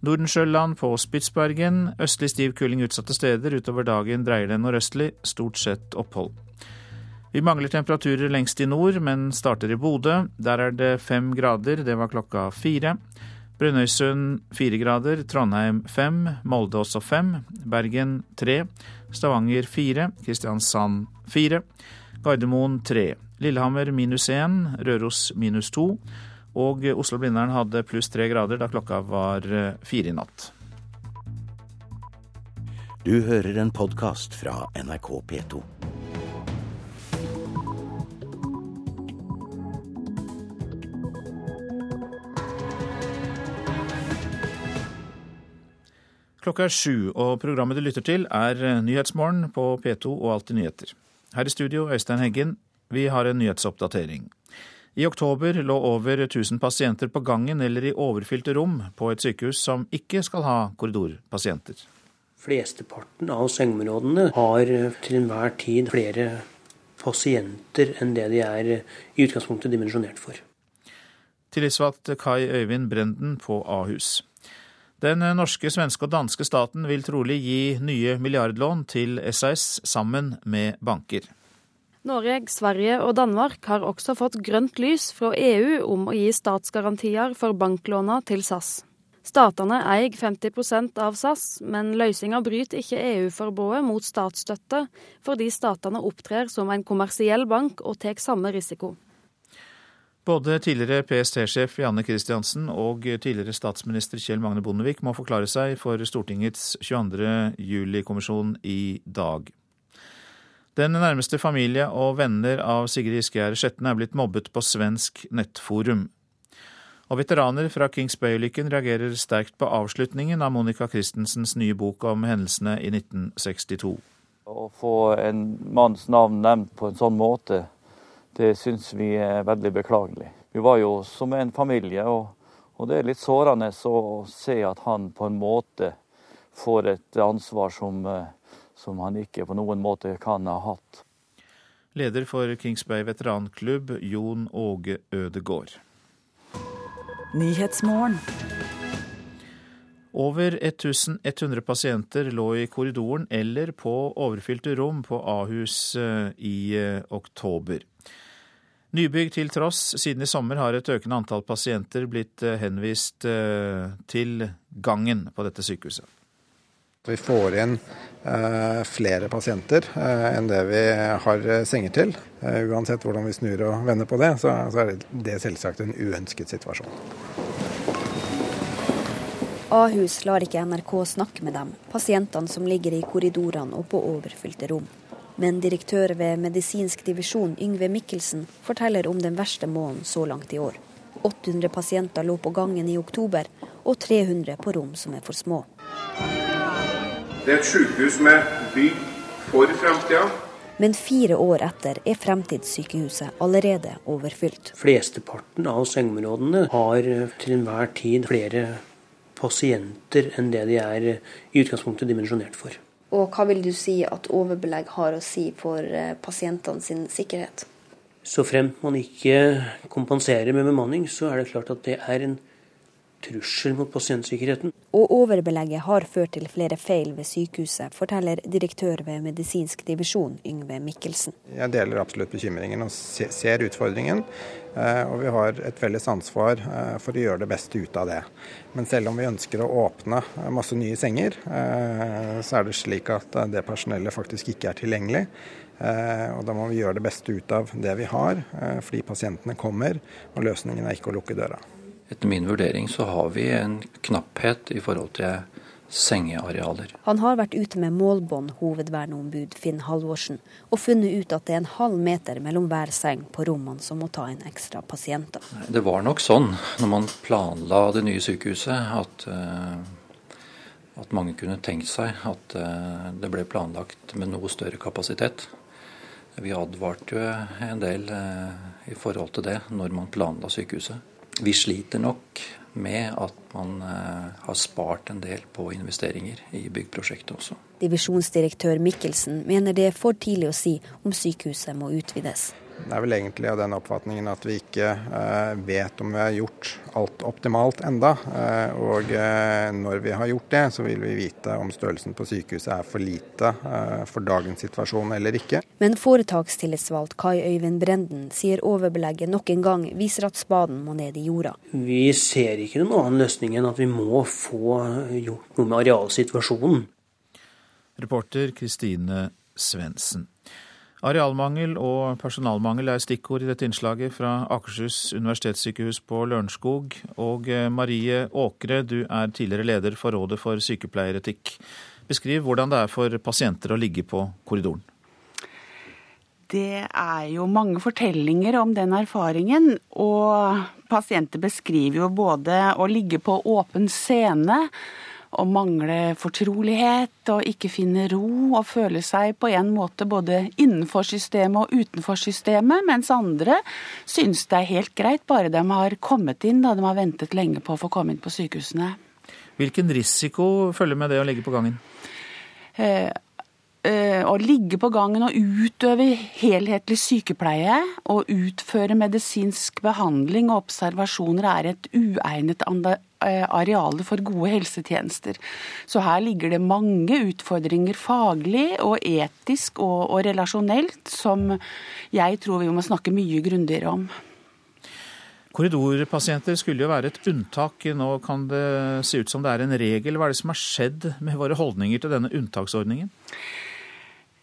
Nordensjøland på Spitsbergen østlig stiv kuling utsatte steder. Utover dagen dreier det nordøstlig, stort sett opphold. Vi mangler temperaturer lengst i nord, men starter i Bodø. Der er det fem grader, det var klokka fire. Brønnøysund fire grader, Trondheim fem, Molde også fem, Bergen tre, Stavanger fire, Kristiansand fire, Gardermoen tre, Lillehammer minus 1, Røros minus to, Og Oslo-Blindern hadde pluss tre grader da klokka var fire i natt. Du hører en podkast fra NRK P2. Klokka er sju, og programmet du lytter til er Nyhetsmorgen på P2 og Alltid nyheter. Her i studio, Øystein Heggen. Vi har en nyhetsoppdatering. I oktober lå over 1000 pasienter på gangen eller i overfylte rom på et sykehus som ikke skal ha korridorpasienter. Flesteparten av sengeområdene har til enhver tid flere pasienter enn det de er i utgangspunktet dimensjonert for. Tillitsvalgt Kai Øyvind Brenden på Ahus. Den norske, svenske og danske staten vil trolig gi nye milliardlån til SAS sammen med banker. Norge, Sverige og Danmark har også fått grønt lys fra EU om å gi statsgarantier for banklåna til SAS. Statene eier 50% av SAS, men løsninga bryter ikke EU-forbudet mot statsstøtte, fordi statene opptrer som en kommersiell bank og tar samme risiko. Både tidligere PST-sjef Janne Christiansen og tidligere statsminister Kjell Magne Bondevik må forklare seg for Stortingets 22. juli-kommisjon i dag. Den nærmeste familie og venner av Sigrid Giskegjerde Skjetne er blitt mobbet på svensk nettforum. Og veteraner fra Kings Bay-ulykken reagerer sterkt på avslutningen av Monica Christensens nye bok om hendelsene i 1962. Å få en manns navn nevnt på en sånn måte, det syns vi er veldig beklagelig. Vi var jo som en familie, og, og det er litt sårende å se at han på en måte får et ansvar som, som han ikke på noen måte kan ha hatt. Leder for Kingsberg veteranklubb, Jon Åge Ødegård. Over 1100 pasienter lå i korridoren eller på overfylte rom på Ahus eh, i eh, oktober. Nybygg til tross, siden i sommer har et økende antall pasienter blitt eh, henvist til gangen på dette sykehuset. Vi får inn eh, flere pasienter eh, enn det vi har senger til. Eh, uansett hvordan vi snur og vender på det, så, så er det selvsagt en uønsket situasjon. Ahus lar ikke NRK snakke med dem, pasientene som ligger i korridorene og på overfylte rom. Men direktør ved medisinsk divisjon Yngve Mikkelsen forteller om den verste måneden så langt i år. 800 pasienter lå på gangen i oktober, og 300 på rom som er for små. Det er et sykehus med bygg for framtida. Men fire år etter er fremtidssykehuset allerede overfylt. Flesteparten av sengeområdene har til enhver tid flere pasienter enn det de er i utgangspunktet dimensjonert for. Og hva vil du si at overbelegg har å si for eh, pasientene sin sikkerhet? Så fremt man ikke kompenserer med bemanning, så er det klart at det er en trussel mot pasientsikkerheten. Og overbelegget har ført til flere feil ved sykehuset, forteller direktør ved medisinsk divisjon Yngve Mikkelsen. Jeg deler absolutt bekymringen og ser utfordringen. Eh, og vi har et felles ansvar eh, for å gjøre det beste ut av det. Men selv om vi ønsker å åpne masse nye senger, eh, så er det slik at det personellet faktisk ikke er tilgjengelig. Og da må vi gjøre det beste ut av det vi har, fordi pasientene kommer, og løsningen er ikke å lukke døra. Etter min vurdering så har vi en knapphet i forhold til sengearealer. Han har vært ute med målbånd, hovedverneombud Finn Halvorsen, og funnet ut at det er en halv meter mellom hver seng på rommene som må ta inn ekstra pasienter. Det var nok sånn når man planla det nye sykehuset at, eh, at mange kunne tenkt seg at eh, det ble planlagt med noe større kapasitet. Vi advarte jo en del eh, i forhold til det når man planla sykehuset. Vi sliter nok med at man eh, har spart en del på investeringer i byggprosjektet også. Divisjonsdirektør Mikkelsen mener det er for tidlig å si om sykehuset må utvides. Det er vel egentlig av den oppfatningen at vi ikke eh, vet om vi har gjort alt optimalt enda. Eh, og eh, når vi har gjort det, så vil vi vite om størrelsen på sykehuset er for lite eh, for dagens situasjon eller ikke. Men foretakstillitsvalgt Kai Øyvind Brenden sier overbelegget nok en gang viser at spaden må ned i jorda. Vi ser ikke noen annen løsning enn at vi må få gjort noe med arealsituasjonen. Reporter Kristine Svendsen. Arealmangel og personalmangel er stikkord i dette innslaget fra Akershus universitetssykehus på Lørenskog. Og eh, Marie Åkre, du er tidligere leder for Rådet for sykepleieretikk. Beskriv hvordan det er for pasienter å ligge på korridoren. Det er jo mange fortellinger om den erfaringen. Og pasienter beskriver jo både å ligge på åpen scene å mangle fortrolighet og ikke finne ro og føle seg på en måte både innenfor systemet og utenfor systemet, mens andre synes det er helt greit bare de har kommet inn da de har ventet lenge på å få komme inn på sykehusene. Hvilken risiko følger med det å ligge på gangen? Eh, eh, å ligge på gangen og utøve helhetlig sykepleie og utføre medisinsk behandling og observasjoner er et uegnet arealet for gode helsetjenester. Så her ligger det mange utfordringer faglig og etisk og, og relasjonelt som jeg tror vi må snakke mye grundigere om. Korridorpasienter skulle jo være et unntak. Nå kan det se ut som det er en regel. Hva er det som har skjedd med våre holdninger til denne unntaksordningen?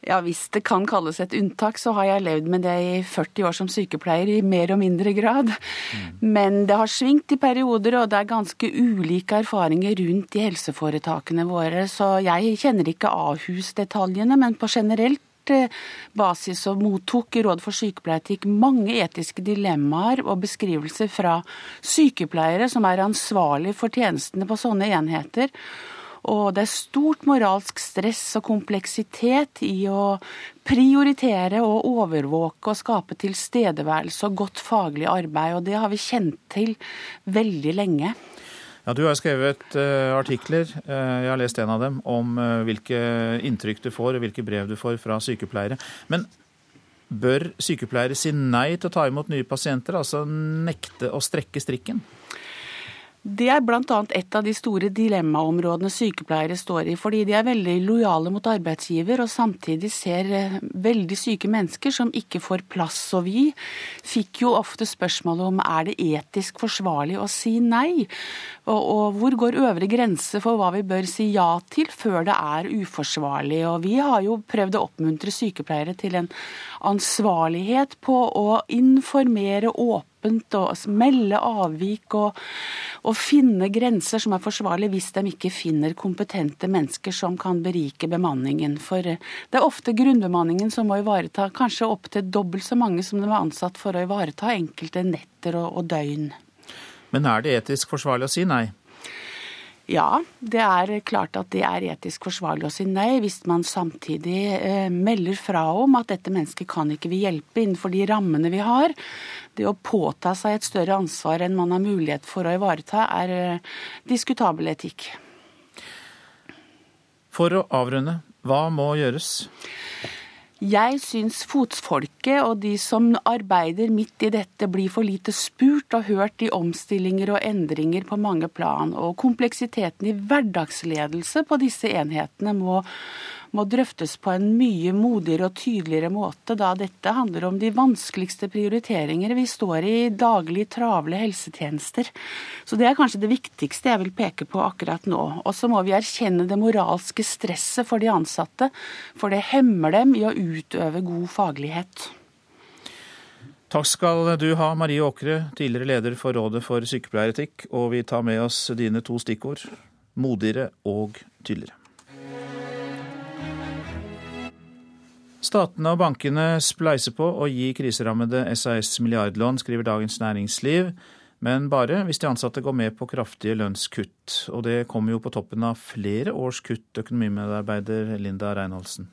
Ja, Hvis det kan kalles et unntak, så har jeg levd med det i 40 år som sykepleier i mer og mindre grad. Mm. Men det har svingt i perioder, og det er ganske ulike erfaringer rundt i helseforetakene våre. Så jeg kjenner ikke Ahus-detaljene, men på generelt eh, basis og mottok i Råd for sykepleieetikk mange etiske dilemmaer og beskrivelser fra sykepleiere som er ansvarlig for tjenestene på sånne enheter. Og det er stort moralsk stress og kompleksitet i å prioritere og overvåke og skape tilstedeværelse og godt faglig arbeid. Og det har vi kjent til veldig lenge. Ja, Du har skrevet uh, artikler, uh, jeg har lest en av dem, om uh, hvilke inntrykk du får og hvilke brev du får fra sykepleiere. Men bør sykepleiere si nei til å ta imot nye pasienter, altså nekte å strekke strikken? Det er bl.a. et av de store dilemmaområdene sykepleiere står i. Fordi de er veldig lojale mot arbeidsgiver og samtidig ser eh, veldig syke mennesker som ikke får plass. Og vi fikk jo ofte spørsmålet om er det etisk forsvarlig å si nei? Og, og hvor går øvre grense for hva vi bør si ja til før det er uforsvarlig? Og vi har jo prøvd å oppmuntre sykepleiere til en ansvarlighet på å informere åpent åpent og melde avvik og, og finne grenser som er forsvarlige hvis de ikke finner kompetente mennesker som kan berike bemanningen. For det er ofte grunnbemanningen som må ivareta kanskje opptil dobbelt så mange som de er ansatt for å ivareta enkelte netter og, og døgn. Men er det etisk forsvarlig å si nei? Ja, det er klart at det er etisk forsvarlig å si nei, hvis man samtidig eh, melder fra om at dette mennesket kan ikke vi hjelpe innenfor de rammene vi har. Det å påta seg et større ansvar enn man har mulighet for å ivareta, er eh, diskutabel etikk. For å avrunde, hva må gjøres? Jeg syns fotfolket og de som arbeider midt i dette, blir for lite spurt og hørt i omstillinger og endringer på mange plan. Og kompleksiteten i hverdagsledelse på disse enhetene må må drøftes på en mye modigere og tydeligere måte, da dette handler om de vanskeligste prioriteringer vi står i daglig travle helsetjenester. Så det er kanskje det viktigste jeg vil peke på akkurat nå. Og så må vi erkjenne det moralske stresset for de ansatte, for det hemmer dem i å utøve god faglighet. Takk skal du ha, Marie Åkre, tidligere leder for Rådet for sykepleieretikk. Og vi tar med oss dine to stikkord modigere og tydeligere. Statene og bankene spleiser på å gi kriserammede SAS milliardlån, skriver Dagens Næringsliv. Men bare hvis de ansatte går med på kraftige lønnskutt. Og det kommer jo på toppen av flere års kutt, økonomimedarbeider Linda Reinholdsen.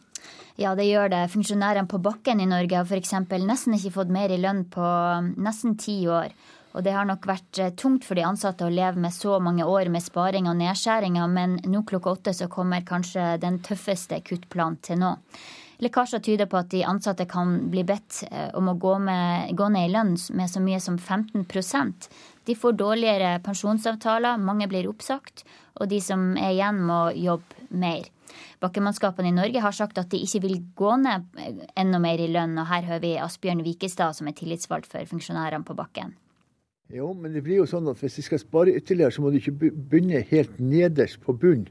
Ja, det gjør det. Funksjonærene på bakken i Norge har f.eks. nesten ikke fått mer i lønn på nesten ti år. Og det har nok vært eh, tungt for de ansatte å leve med så mange år med sparing og nedskjæringer, men nå klokka åtte så kommer kanskje den tøffeste kuttplanen til nå. Lekkasjer tyder på at de ansatte kan bli bedt eh, om å gå, med, gå ned i lønn med så mye som 15% De får dårligere pensjonsavtaler, mange blir oppsagt, og de som er igjen, må jobbe mer. Bakkemannskapene i Norge har sagt at de ikke vil gå ned eh, enda mer i lønn, og her hører vi Asbjørn Vikestad, som er tillitsvalgt for funksjonærene på bakken. Jo, men det blir jo sånn at hvis de skal spare ytterligere, så må de ikke begynne helt nederst på bunn.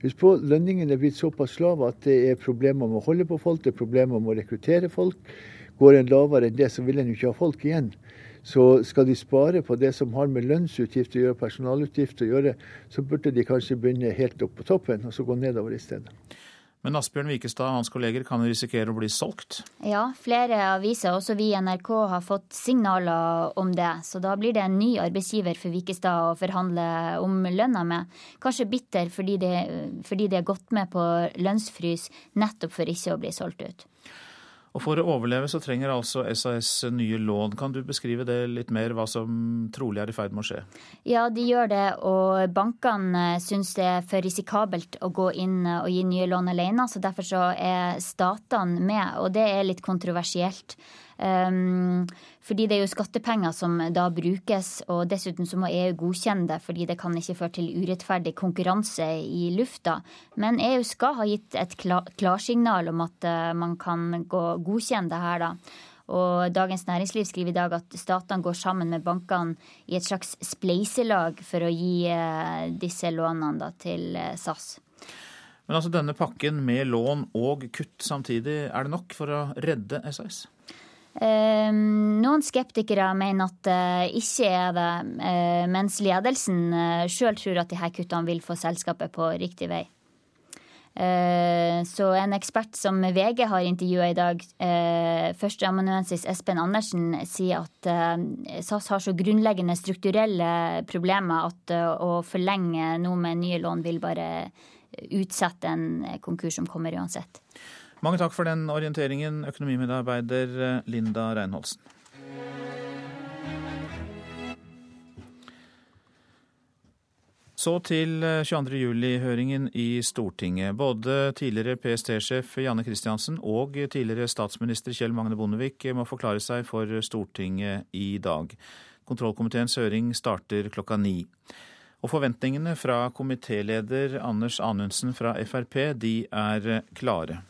Husk på, Lønningene er blitt såpass lave at det er problemer med å holde på folk, det er problemer med å rekruttere folk. Går en lavere enn det, så vil en jo ikke ha folk igjen. Så skal de spare på det som har med lønnsutgifter å gjøre, personalutgifter å gjøre, så burde de kanskje begynne helt opp på toppen, og så gå nedover i stedet. Men Asbjørn Wikestad og hans kolleger kan risikere å bli solgt? Ja, flere aviser, også vi i NRK, har fått signaler om det. Så da blir det en ny arbeidsgiver for Wikestad å forhandle om lønna med. Kanskje bitter fordi de, fordi de har gått med på lønnsfrys nettopp for ikke å bli solgt ut. Og For å overleve så trenger altså SAS nye lån. Kan du beskrive det litt mer, hva som trolig er i ferd med å skje? Ja, de gjør det, og bankene syns det er for risikabelt å gå inn og gi nye lån alene. Så derfor så er statene med, og det er litt kontroversielt. Um, fordi det er jo skattepenger som da brukes, og dessuten så må EU godkjenne det, fordi det kan ikke føre til urettferdig konkurranse i lufta. Men EU skal ha gitt et klarsignal om at uh, man kan godkjenne det her, da. Og Dagens Næringsliv skriver i dag at statene går sammen med bankene i et slags spleiselag for å gi uh, disse lånene da, til uh, SAS. Men altså denne pakken med lån og kutt samtidig, er det nok for å redde SAS? Ehm, noen skeptikere mener at det ikke er det, eh, mens ledelsen eh, sjøl tror at disse kuttene vil få selskapet på riktig vei. Eh, så en ekspert som VG har intervjua i dag, førsteamanuensis Espen Andersen, sier at SAS har så grunnleggende strukturelle problemer at å forlenge noe med nye lån vil bare utsette en konkurs som kommer uansett. Mange takk for den orienteringen, økonomimedarbeider eh, Linda Reinholsen. Så til 22.07-høringen eh, i Stortinget. Både tidligere PST-sjef Janne Christiansen og tidligere statsminister Kjell Magne Bondevik må forklare seg for Stortinget i dag. Kontrollkomiteens høring starter klokka ni. Og forventningene fra komitéleder Anders Anundsen fra Frp, de er klare.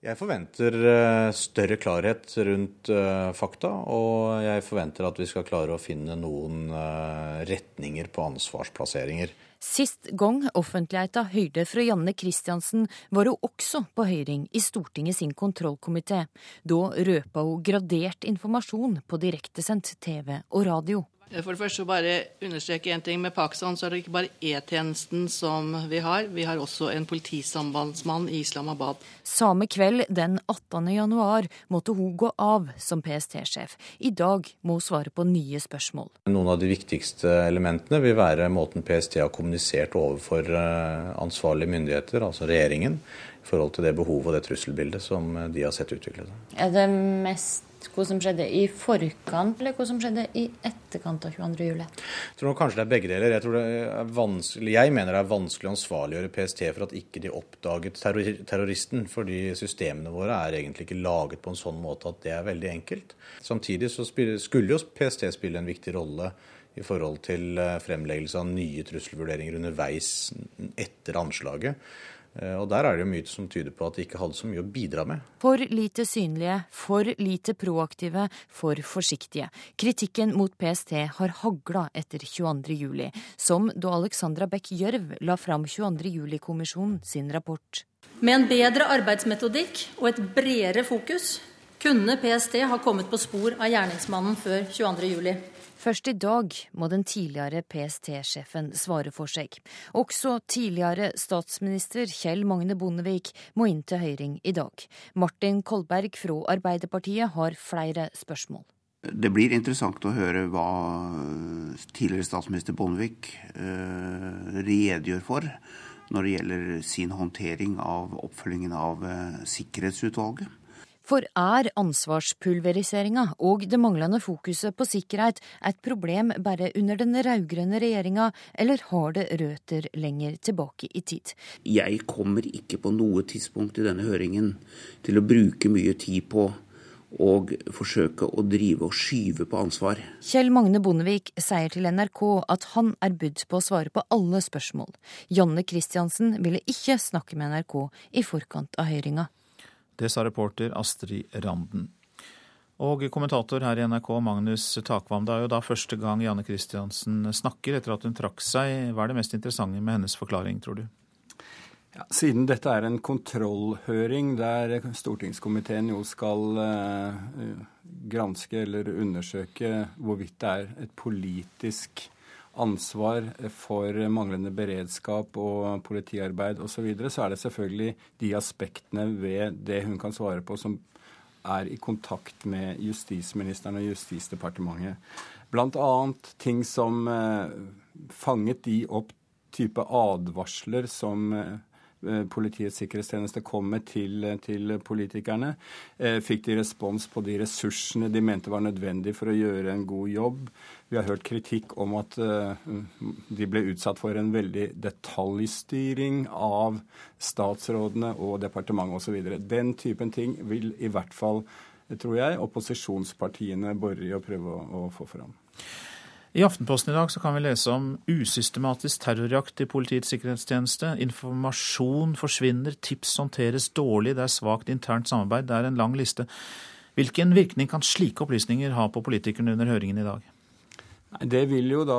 Jeg forventer eh, større klarhet rundt eh, fakta, og jeg forventer at vi skal klare å finne noen eh, retninger på ansvarsplasseringer. Sist gang offentligheta hørte fra Janne Christiansen, var hun også på høring i Stortinget sin kontrollkomité. Da røpa hun gradert informasjon på direktesendt TV og radio. Eh, for det første bare understreke en ting. Med Pakistan så er det ikke bare E-tjenesten som vi har. Vi har også en politisambandsmann i Islamabad. Samme kveld den 18. januar måtte hun gå av som PST-sjef. I dag må hun svare på nye spørsmål. Noen av de viktigste elementene vil være måten PST har kommunisert overfor eh, ansvarlige myndigheter, altså regjeringen, i forhold til det behovet og det trusselbildet som de har sett utvikle seg. Er det mest hva som skjedde i forkant, eller hva som skjedde i etterkant av 22.07? Jeg tror kanskje det er begge deler. Jeg, jeg, mener det er vanskelig å ansvarliggjøre PST for at ikke de oppdaget terroristen, fordi systemene våre er egentlig ikke laget på en sånn måte at det er veldig enkelt. Samtidig så skulle jo PST spille en viktig rolle i forhold til eh, fremleggelse av nye trusselvurderinger underveis etter anslaget. Eh, og Der er det jo mye som tyder på at de ikke hadde så mye å bidra med. For lite synlige, for lite proaktive, for forsiktige. Kritikken mot PST har hagla etter 22.07, som da Alexandra Beck Gjørv la fram 22.07-kommisjonen sin rapport. Med en bedre arbeidsmetodikk og et bredere fokus kunne PST ha kommet på spor av gjerningsmannen før 22.07. Først i dag må den tidligere PST-sjefen svare for seg. Også tidligere statsminister Kjell Magne Bondevik må inn til høring i dag. Martin Kolberg fra Arbeiderpartiet har flere spørsmål. Det blir interessant å høre hva tidligere statsminister Bondevik uh, redegjør for når det gjelder sin håndtering av oppfølgingen av uh, Sikkerhetsutvalget. For er ansvarspulveriseringa og det manglende fokuset på sikkerhet et problem bare under den rød-grønne regjeringa, eller har det røter lenger tilbake i tid? Jeg kommer ikke på noe tidspunkt i denne høringen til å bruke mye tid på og forsøke å drive og skyve på ansvar. Kjell Magne Bondevik sier til NRK at han er budt på å svare på alle spørsmål. Janne Christiansen ville ikke snakke med NRK i forkant av høringa. Det sa reporter Astrid Randen. Og kommentator her i NRK, Magnus Takvam. Det er jo da første gang Janne Christiansen snakker etter at hun trakk seg. Hva er det mest interessante med hennes forklaring, tror du? Ja, siden dette er en kontrollhøring der stortingskomiteen jo skal eh, granske eller undersøke hvorvidt det er et politisk ansvar for manglende beredskap og politiarbeid osv., så, videre, så er det selvfølgelig de aspektene ved det hun kan svare på, som er i kontakt med justisministeren og Justisdepartementet. Bl.a. ting som eh, fanget de opp type advarsler som Eh, Politiets sikkerhetstjeneste kom med til, til, politikerne. Eh, fikk de respons på de ressursene de mente var nødvendig for å gjøre en god jobb. Vi har hørt kritikk om at eh, de ble utsatt for en veldig detaljstyring av statsrådene og departementet osv. Den typen ting vil i hvert fall, tror jeg, opposisjonspartiene bore i å prøve å, å få fram. I Aftenposten i dag så kan vi lese om usystematisk terrorjakt i Politiets sikkerhetstjeneste. Informasjon forsvinner, tips håndteres dårlig, det er svakt internt samarbeid. Det er en lang liste. Hvilken virkning kan slike opplysninger ha på politikerne under høringen i dag? Det vil jo da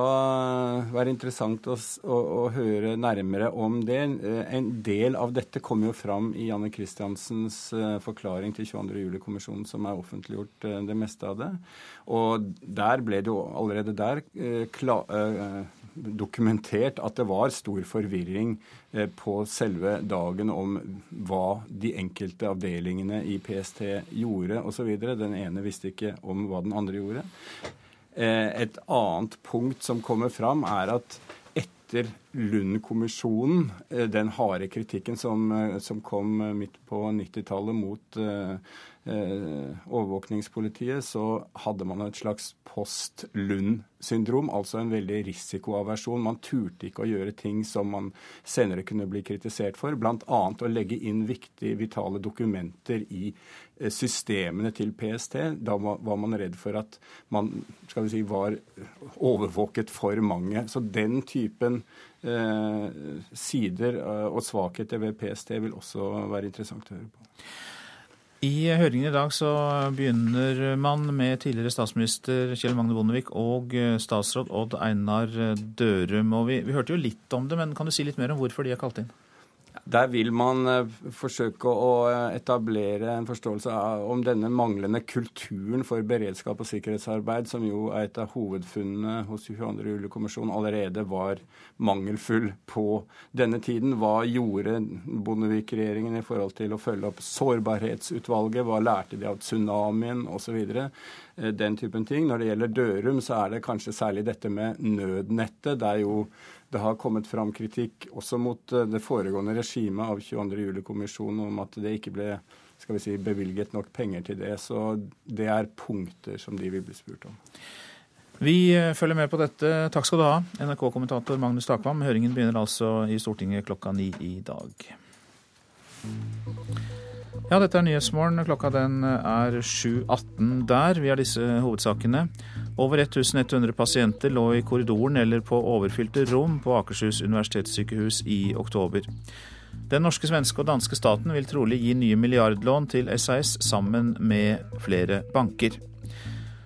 være interessant å, å, å, høre nærmere om det. En del av dette kommer jo fram i Janne Christiansens eh, forklaring til 22. juli-kommisjonen, som er offentliggjort eh, det meste av det. Og der ble det jo allerede der eh, klar, dokumentert at det var stor forvirring på selve dagen om hva de enkelte avdelingene i PST gjorde osv. Den ene visste ikke om hva den andre gjorde. Eh, et annet punkt som kommer fram, er at etter Lund-kommisjonen, eh, den harde kritikken som, eh, som kom midt på 90-tallet mot overvåkningspolitiet, så hadde man et slags post-Lund-syndrom, altså en veldig risikoaversjon. Man turte ikke å gjøre ting som man senere kunne bli kritisert for, bl.a. å legge inn viktige, vitale dokumenter i eh, systemene til PST. Da var man redd for at man skal vi si, var overvåket for mange. Så den typen eh, sider eh, og svakheter ved PST vil også være interessant å høre på. I høringen i dag så begynner man med tidligere statsminister Kjell Magne Bondevik og eh, statsråd Odd Einar Dørum. Og vi, vi hørte jo litt om det, men kan du si litt mer om hvorfor de er kalt inn? Der vil man eh, forsøke å eh, etablere en forståelse om denne manglende kulturen for beredskap og sikkerhetsarbeid, som jo er et av hovedfunnene hos 22. juli-kommisjonen, allerede var mangelfull på denne tiden. Hva gjorde Bondevik-regjeringen i forhold til å følge opp sårbarhetsutvalget? Hva lærte de av tsunamien osv.? Eh, den typen ting. Når det gjelder Dørum, så er det kanskje særlig dette med nødnettet. Det er jo det har kommet fram kritikk også mot eh, det foregående regimet av 22. juli-kommisjonen om at det ikke ble skal vi si, bevilget nok penger til det. Så det er punkter som de vil bli spurt om. Vi eh, følger med på dette. Takk skal du ha, NRK-kommentator Magnus Takvam. Høringen begynner altså i Stortinget klokka ni i dag. Ja, dette er Nyhetsmorgen. Klokka den er 7.18 der. Vi har disse hovedsakene. Over 1100 pasienter lå i korridoren eller på overfylte rom på Akershus universitetssykehus i oktober. Den norske, svenske og danske staten vil trolig gi nye milliardlån til SAS sammen med flere banker.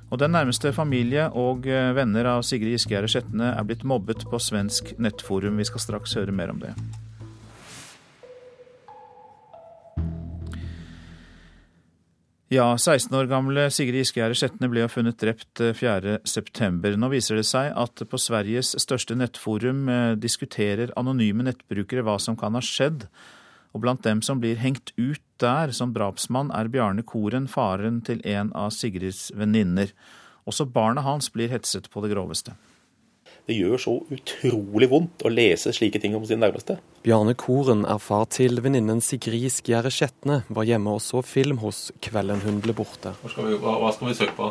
Og Den nærmeste familie og venner av Sigrid Giskegjerde Sjetne er blitt mobbet på svensk nettforum. Vi skal straks høre mer om det. Ja, 16 år gamle Sigrid Giskegjerde Skjetne ble jo funnet drept 4.9. Eh, Nå viser det seg at på Sveriges største nettforum eh, diskuterer anonyme nettbrukere hva som kan ha skjedd. Og blant dem som blir hengt ut der som drapsmann, er Bjarne Koren, faren til en av Sigrids venninner. Også barna hans blir hetset på det groveste. Det gjør så utrolig vondt å lese slike ting om sin nærmeste. Bjarne Koren er far til venninnen Sigrid Skjære Skjetne, var hjemme og så film hos Kvelden hun ble borte. Skal vi, hva skal vi søke på?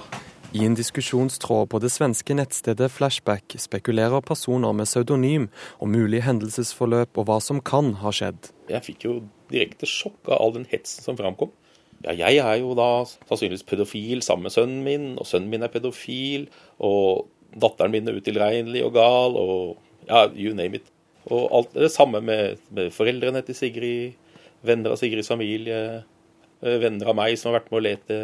I en diskusjonstråd på det svenske nettstedet Flashback spekulerer personer med pseudonym om mulig hendelsesforløp og hva som kan ha skjedd. Jeg fikk jo direkte sjokk av all den hetsen som framkom. Ja, jeg er jo da sannsynligvis pedofil sammen med sønnen min, og sønnen min er pedofil. Og datteren min er utilregnelig og gal, og ja, you name it. Og alt det samme med, med foreldrene til Sigrid, venner av Sigrids familie, eh, venner av meg som har vært med å lete.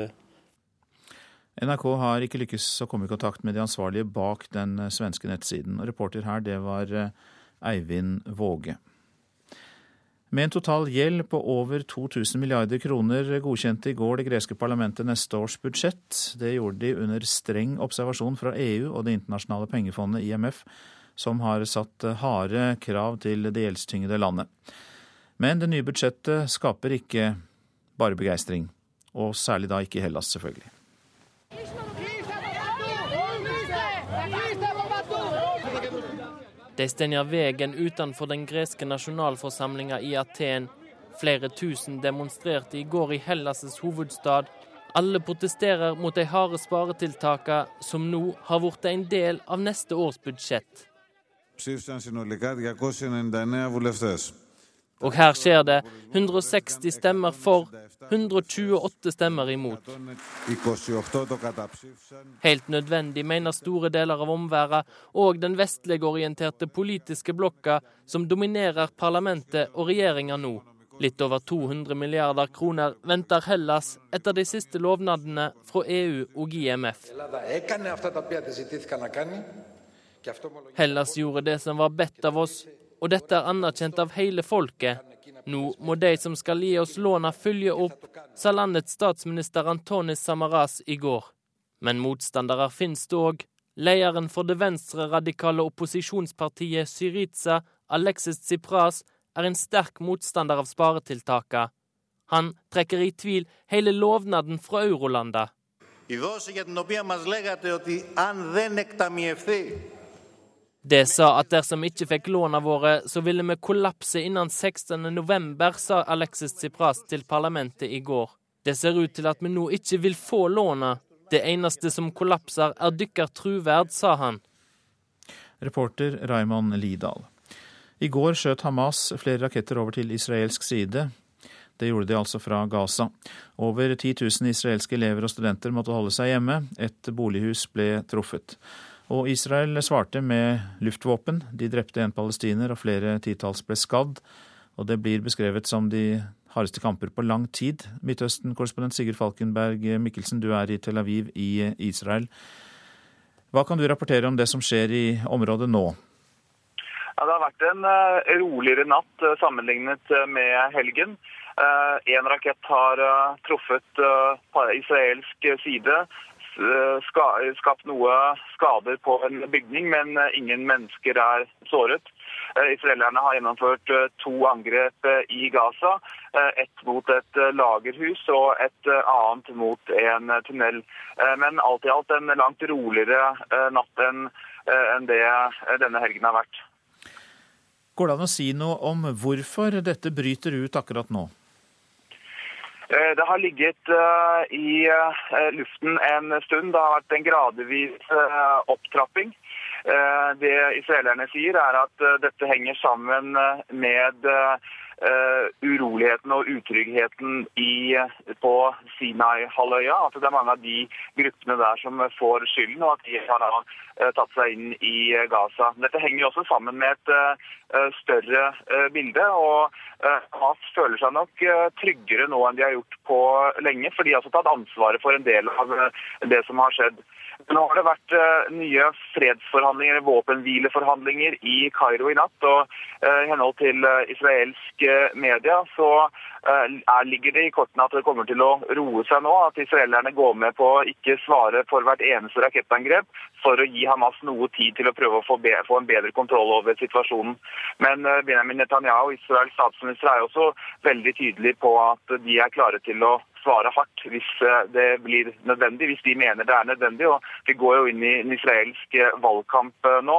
NRK har ikke lykkes å komme i kontakt med de ansvarlige bak den svenske nettsiden. Reporter her, det var eh, Eivind Våge. Med en total gjeld på over 2000 milliarder kroner godkjente i går det greske parlamentet neste års budsjett. Det gjorde de under streng observasjon fra EU og Det internasjonale pengefondet, IMF, som har satt harde krav til det gjeldstyngede landet. Men det nye budsjettet skaper ikke bare begeistring. Og særlig da ikke Hellas, selvfølgelig. De stenger veien utenfor den greske nasjonalforsamlinga i Aten. Flere tusen demonstrerte i går i Hellas' hovedstad. Alle protesterer mot de harde sparetiltakene som nå har blitt en del av neste års budsjett. Og her skjer det 160 stemmer for, 128 stemmer imot. Helt nødvendig, mener store deler av omverdenen og den vestlig orienterte politiske blokka som dominerer parlamentet og regjeringa nå. Litt over 200 milliarder kroner venter Hellas etter de siste lovnadene fra EU og IMF. Hellas gjorde det som var bedt av oss, og dette er anerkjent av hele folket. Nå må de som skal gi oss låna følge opp, sa landets statsminister Antonis Samaras i går. Men motstandere finnes det òg. Lederen for det venstreradikale opposisjonspartiet Syriza, Alexis Tsipras, er en sterk motstander av sparetiltakene. Han trekker i tvil hele lovnaden fra eurolanda. Η δόση για την οποία μας λέγατε ότι αν δεν εκταμιευθεί det sa at dersom vi ikke fikk låna våre, så ville vi kollapse innen 16.11, sa Alexis Tsipras til parlamentet i går. Det ser ut til at vi nå ikke vil få låna. Det eneste som kollapser, er dykker truverd, sa han. Reporter Raymond Lidal. I går skjøt Hamas flere raketter over til israelsk side. Det gjorde de altså fra Gaza. Over 10 000 israelske elever og studenter måtte holde seg hjemme. Et bolighus ble truffet. Og Israel svarte med luftvåpen. De drepte en palestiner, og flere titalls ble skadd. Og det blir beskrevet som de hardeste kamper på lang tid. Midtøsten-korrespondent Sigurd Falkenberg Mikkelsen, du er i Tel Aviv i Israel. Hva kan du rapportere om det som skjer i området nå? Ja, det har vært en uh, roligere natt uh, sammenlignet uh, med helgen. En rakett har truffet israelsk side. Eh, skapt noe skader på en bygning, men eh, ingen mennesker er såret. Eh, israelerne har gjennomført to angrep i Gaza. Ett mot et lagerhus og et annet mot en tunnel. Men alt i alt en langt roligere natt enn det denne helgen har vært. Går det an å si noe om hvorfor dette bryter ut akkurat nå? Eh, det har ligget eh, i eh, luften en stund. Det har vært en gradvis opptrapping. Det israelerne sier, er at dette henger sammen med uh, uroligheten og utryggheten i, på Sinai-halvøya. At det er mange av de gruppene der som får skylden, og at de har tatt seg inn i Gaza. Dette henger også sammen med et større bilde. og Hamas føler seg nok tryggere nå enn de har gjort på lenge, for de har også tatt ansvaret for en del av det som har skjedd. Nå har det vært uh, nye fredsforhandlinger, våpenhvileforhandlinger i Kairo i natt. og uh, I henhold til israelske media så er, ligger det i kortene at det kommer til å roe seg nå. At israelerne går med på å ikke svare for hvert eneste rakettangrep for å gi Hamas noe tid til å prøve å få, be, få en bedre kontroll over situasjonen. Men Benjamin Netanyahu, Israels statsminister, er også veldig tydelig på at de er klare til å svare hardt hvis eh, det blir nødvendig, hvis de mener det er nødvendig. og Vi går jo inn i en israelsk eh, valgkamp eh, nå,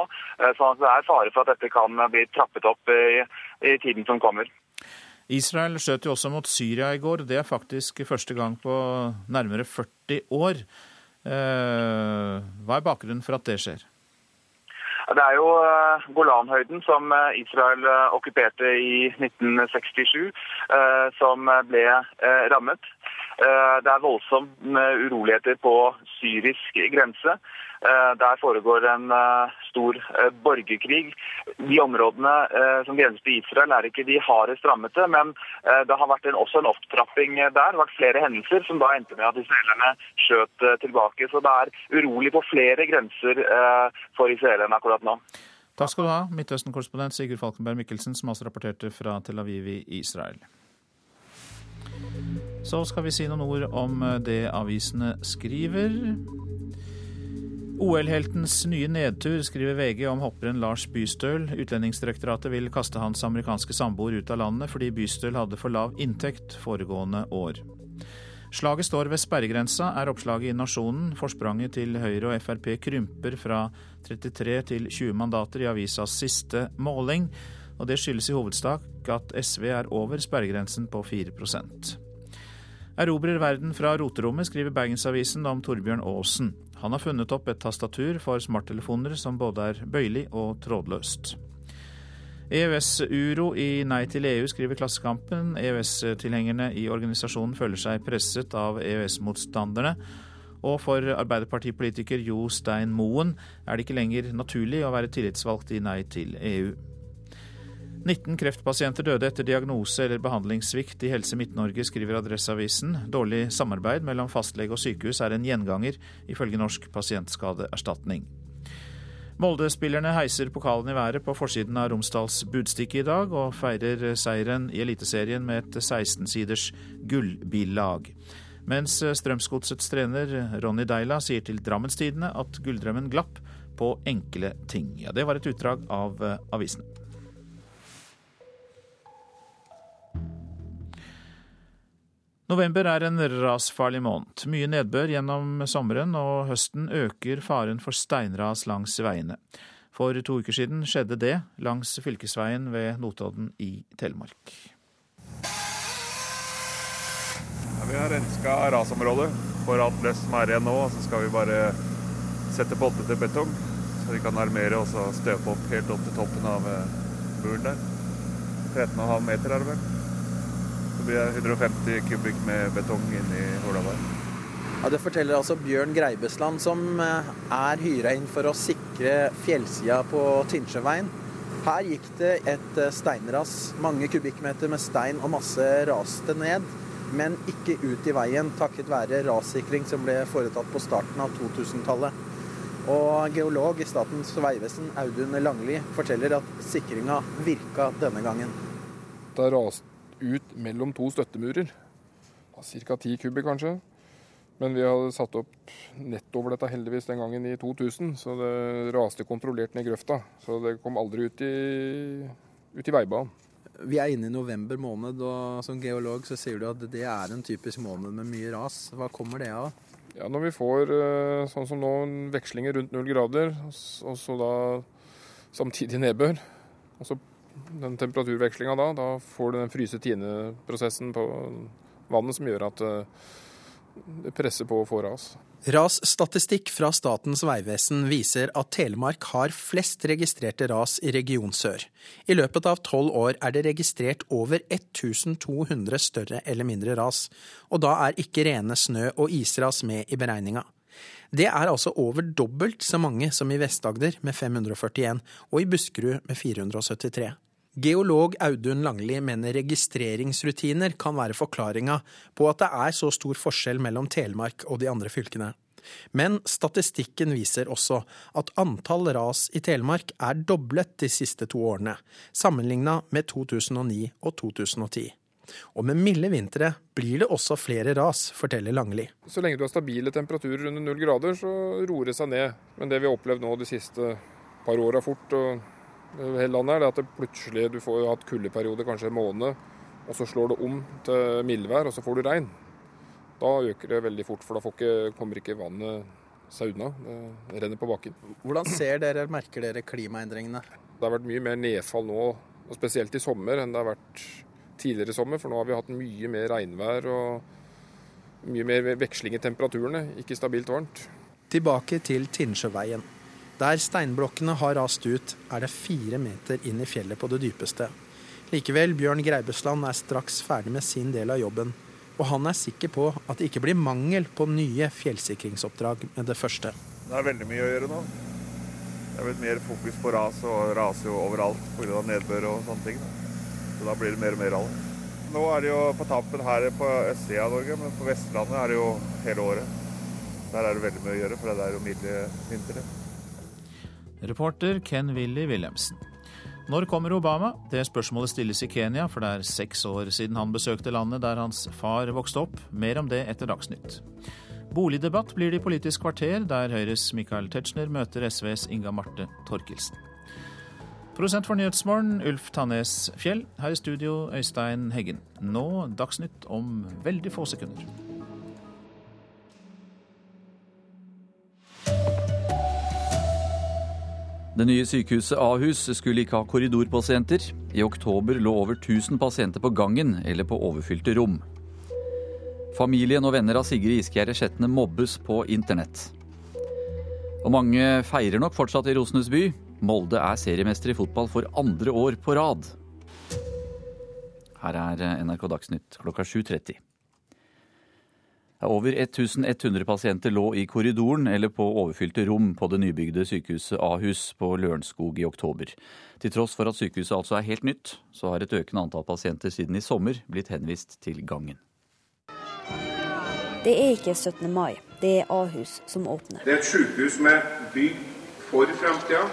så det er fare for at dette kan bli trappet opp i, i tiden som kommer. Israel skjøt jo også mot Syria i går. Det er faktisk første gang på nærmere 40 år. Hva er bakgrunnen for at det skjer? Det er jo Golanhøyden som Israel okkuperte i 1967, som ble rammet. Eh, det er voldsomme uroligheter på syrisk grense. Eh, der foregår en eh, stor borgerkrig. De områdene som grenser til Israel er ikke de hardest rammete, men det har vært en, også en opptrapping der. Det har vært flere hendelser som da endte med at israelerne skjøt tilbake. Så det er urolig på flere grenser for israelerne akkurat nå. Takk skal du ha, Midtøsten-korrespondent Sigurd Falkenberg Mikkelsen, som altså rapporterte fra Tel Aviv i Israel. Så skal vi si noen ord om det avisene skriver. OL-heltens nye nedtur, skriver VG om hopperen Lars Bystøl. Utlendingsdirektoratet vil kaste hans amerikanske samboer ut av landet fordi Bystøl hadde for lav inntekt foregående år. Slaget står ved sperregrensa, er oppslaget i Nasjonen. Forspranget til Høyre og Frp krymper fra 33 til 20 mandater i avisas siste måling, og det skyldes i hovedsak at SV er over sperregrensen på 4% Erobrer verden fra roterommet, skriver Bergensavisen om Torbjørn Aasen. Han har funnet opp et tastatur for smarttelefoner som både er bøyelig og trådløst. EØS-uro i Nei til EU, skriver Klassekampen. EØS-tilhengerne i organisasjonen føler seg presset av EØS-motstanderne. Og for Arbeiderpartipolitiker Jo Stein Moen er det ikke lenger naturlig å være tillitsvalgt i Nei til EU. 19 kreftpasienter døde etter diagnose eller behandlingssvikt i Helse Midt-Norge, skriver Adresseavisen. Dårlig samarbeid mellom fastlege og sykehus er en gjenganger, ifølge Norsk pasientskadeerstatning. Molde-spillerne heiser pokalen i været på forsiden av Romsdals Budstikke i dag, og feirer seieren i Eliteserien med et 16-siders gullbillag. Mens Strømsgodsets trener Ronny Deila sier til Drammenstidene at gulldrømmen glapp på enkle ting. Ja, det var et utdrag av avisene. November er en rasfarlig måned. Mye nedbør gjennom sommeren, og høsten øker faren for steinras langs veiene. For to uker siden skjedde det langs fylkesveien ved Notodden i Telemark. Ja, vi har renska rasområdet for alt løst som er igjen nå. Så skal vi bare sette bolter til betong, så vi kan armere og støpe opp helt opp til toppen av eh, muren der. 13,5 meter er det vel. Så blir 150 kubikk med betong inni hula der. Ja, Det forteller altså Bjørn Greibesland, som eh, er hyra inn for å sikre fjellsida på Tinnsjøveien. Her gikk det et eh, steinras. Mange kubikkmeter med stein og masse raste ned. Men ikke ut i veien, takket være rassikring som ble foretatt på starten av 2000-tallet. Og geolog i Statens vegvesen, Audun Langli, forteller at sikringa virka denne gangen. Det raste ut mellom to støttemurer. Ca. ti kubikk, kanskje. Men vi hadde satt opp nett over dette heldigvis den gangen i 2000, så det raste kontrollert ned grøfta. Så det kom aldri ut i, ut i veibanen. Vi er inne i november måned, og som geolog så sier du at det er en typisk måned med mye ras. Hva kommer det av? Ja, Når vi får eh, sånn som nå, vekslinger rundt null grader, og så da samtidig nedbør, og så den temperaturvekslinga da. Da får du den fryse-tine-prosessen på vannet som gjør at eh, det presser på å få ras. Rasstatistikk fra Statens vegvesen viser at Telemark har flest registrerte ras i region sør. I løpet av tolv år er det registrert over 1200 større eller mindre ras, og da er ikke rene snø- og isras med i beregninga. Det er altså over dobbelt så mange som i Vest-Agder med 541, og i Buskerud med 473. Geolog Audun Langli mener registreringsrutiner kan være forklaringa på at det er så stor forskjell mellom Telemark og de andre fylkene. Men statistikken viser også at antall ras i Telemark er doblet de siste to årene, sammenligna med 2009 og 2010. Og med milde vintre blir det også flere ras, forteller Langli. Så lenge du har stabile temperaturer under null grader, så roer det seg ned. Men det vi har opplevd nå de siste par åra fort, og hele landet, er at det plutselig du får hatt kuldeperiode kanskje en måned, og så slår det om til mildvær, og så får du regn. Da øker det veldig fort, for da ikke, kommer ikke vannet seg unna. Det renner på bakken. Hvordan ser dere, merker dere klimaendringene? Det har vært mye mer nedfall nå, og spesielt i sommer, enn det har vært tidligere i sommer. For nå har vi hatt mye mer regnvær og mye mer veksling i temperaturene. Ikke stabilt varmt. Tilbake til Tinnsjøveien. Der steinblokkene har rast ut, er det fire meter inn i fjellet på det dypeste. Likevel, Bjørn Greibesland er straks ferdig med sin del av jobben. Og han er sikker på at det ikke blir mangel på nye fjellsikringsoppdrag med det første. Det er veldig mye å gjøre nå. Det er blitt mer fokus på ras, og raser jo overalt pga. nedbør og sånne ting. Så da blir det mer og mer av det. Nå er det jo på tampen her på østsida av Norge, men på Vestlandet er det jo hele året. Der er det veldig mye å gjøre, for det er jo milde vintre. Reporter Ken-Willy Wilhelmsen. Når kommer Obama? Det spørsmålet stilles i Kenya, for det er seks år siden han besøkte landet der hans far vokste opp. Mer om det etter Dagsnytt. Boligdebatt blir det i Politisk kvarter, der Høyres Michael Tetzschner møter SVs Inga Marte Torkelsen. Prosent for Nyhetsmorgen, Ulf Tannes Fjell. Her i studio, Øystein Heggen. Nå Dagsnytt om veldig få sekunder. Det nye sykehuset Ahus skulle ikke ha korridorpasienter. I oktober lå over 1000 pasienter på gangen eller på overfylte rom. Familien og venner av Sigrid Isgjerde Skjetne mobbes på internett. Og mange feirer nok fortsatt i Rosenes by. Molde er seriemester i fotball for andre år på rad. Her er NRK Dagsnytt klokka 7.30. Over 1100 pasienter lå i korridoren eller på overfylte rom på det nybygde sykehuset Ahus på Lørenskog i oktober. Til tross for at sykehuset altså er helt nytt, så har et økende antall pasienter siden i sommer blitt henvist til gangen. Det er ikke 17. mai, det er Ahus som åpner. Det er et sykehus med bygg for framtida.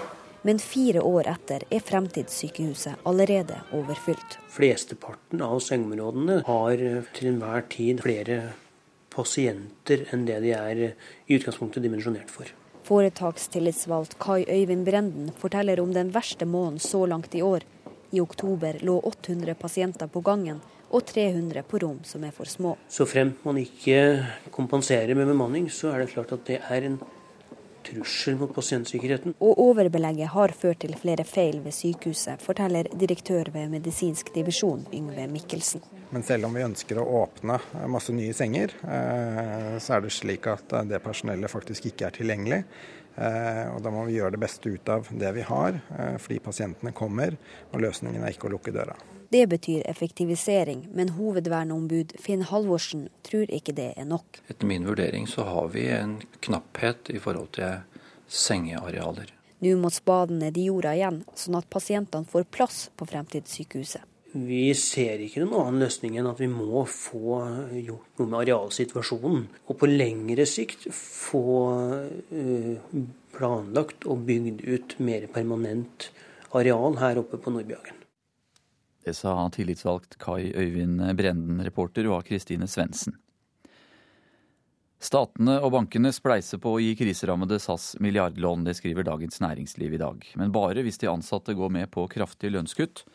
Men fire år etter er Fremtidssykehuset allerede overfylt. Flesteparten av sengeområdene har til enhver tid flere pasienter enn det de er i utgangspunktet dimensjonert for. Foretakstillitsvalgt Kai Øyvind Brenden forteller om den verste måneden så langt i år. I oktober lå 800 pasienter på gangen og 300 på rom som er for små. Så fremt man ikke kompenserer med bemanning, så er det klart at det er en trussel mot pasientsikkerheten. Og overbelegget har ført til flere feil ved sykehuset, forteller direktør ved medisinsk divisjon Yngve Mikkelsen. Men selv om vi ønsker å åpne masse nye senger, eh, så er det slik at det personellet faktisk ikke er tilgjengelig. Eh, og da må vi gjøre det beste ut av det vi har, eh, fordi pasientene kommer, og løsningen er ikke å lukke døra. Det betyr effektivisering, men hovedverneombud Finn Halvorsen tror ikke det er nok. Etter min vurdering så har vi en knapphet i forhold til sengearealer. Nå må spaden ned i jorda igjen, sånn at pasientene får plass på fremtidssykehuset. Vi ser ikke noen annen løsning enn at vi må få gjort noe med arealsituasjonen. Og på lengre sikt få eh, planlagt og bygd ut mer permanent areal her oppe på Nordbjørgen. Det sa tillitsvalgt Kai Øyvind Brenden. Reporter var Kristine Svendsen. Statene og bankene spleiser på å gi kriserammede SAS milliardlån, det skriver Dagens Næringsliv i dag. Men bare hvis de ansatte går med på kraftige lønnskutt.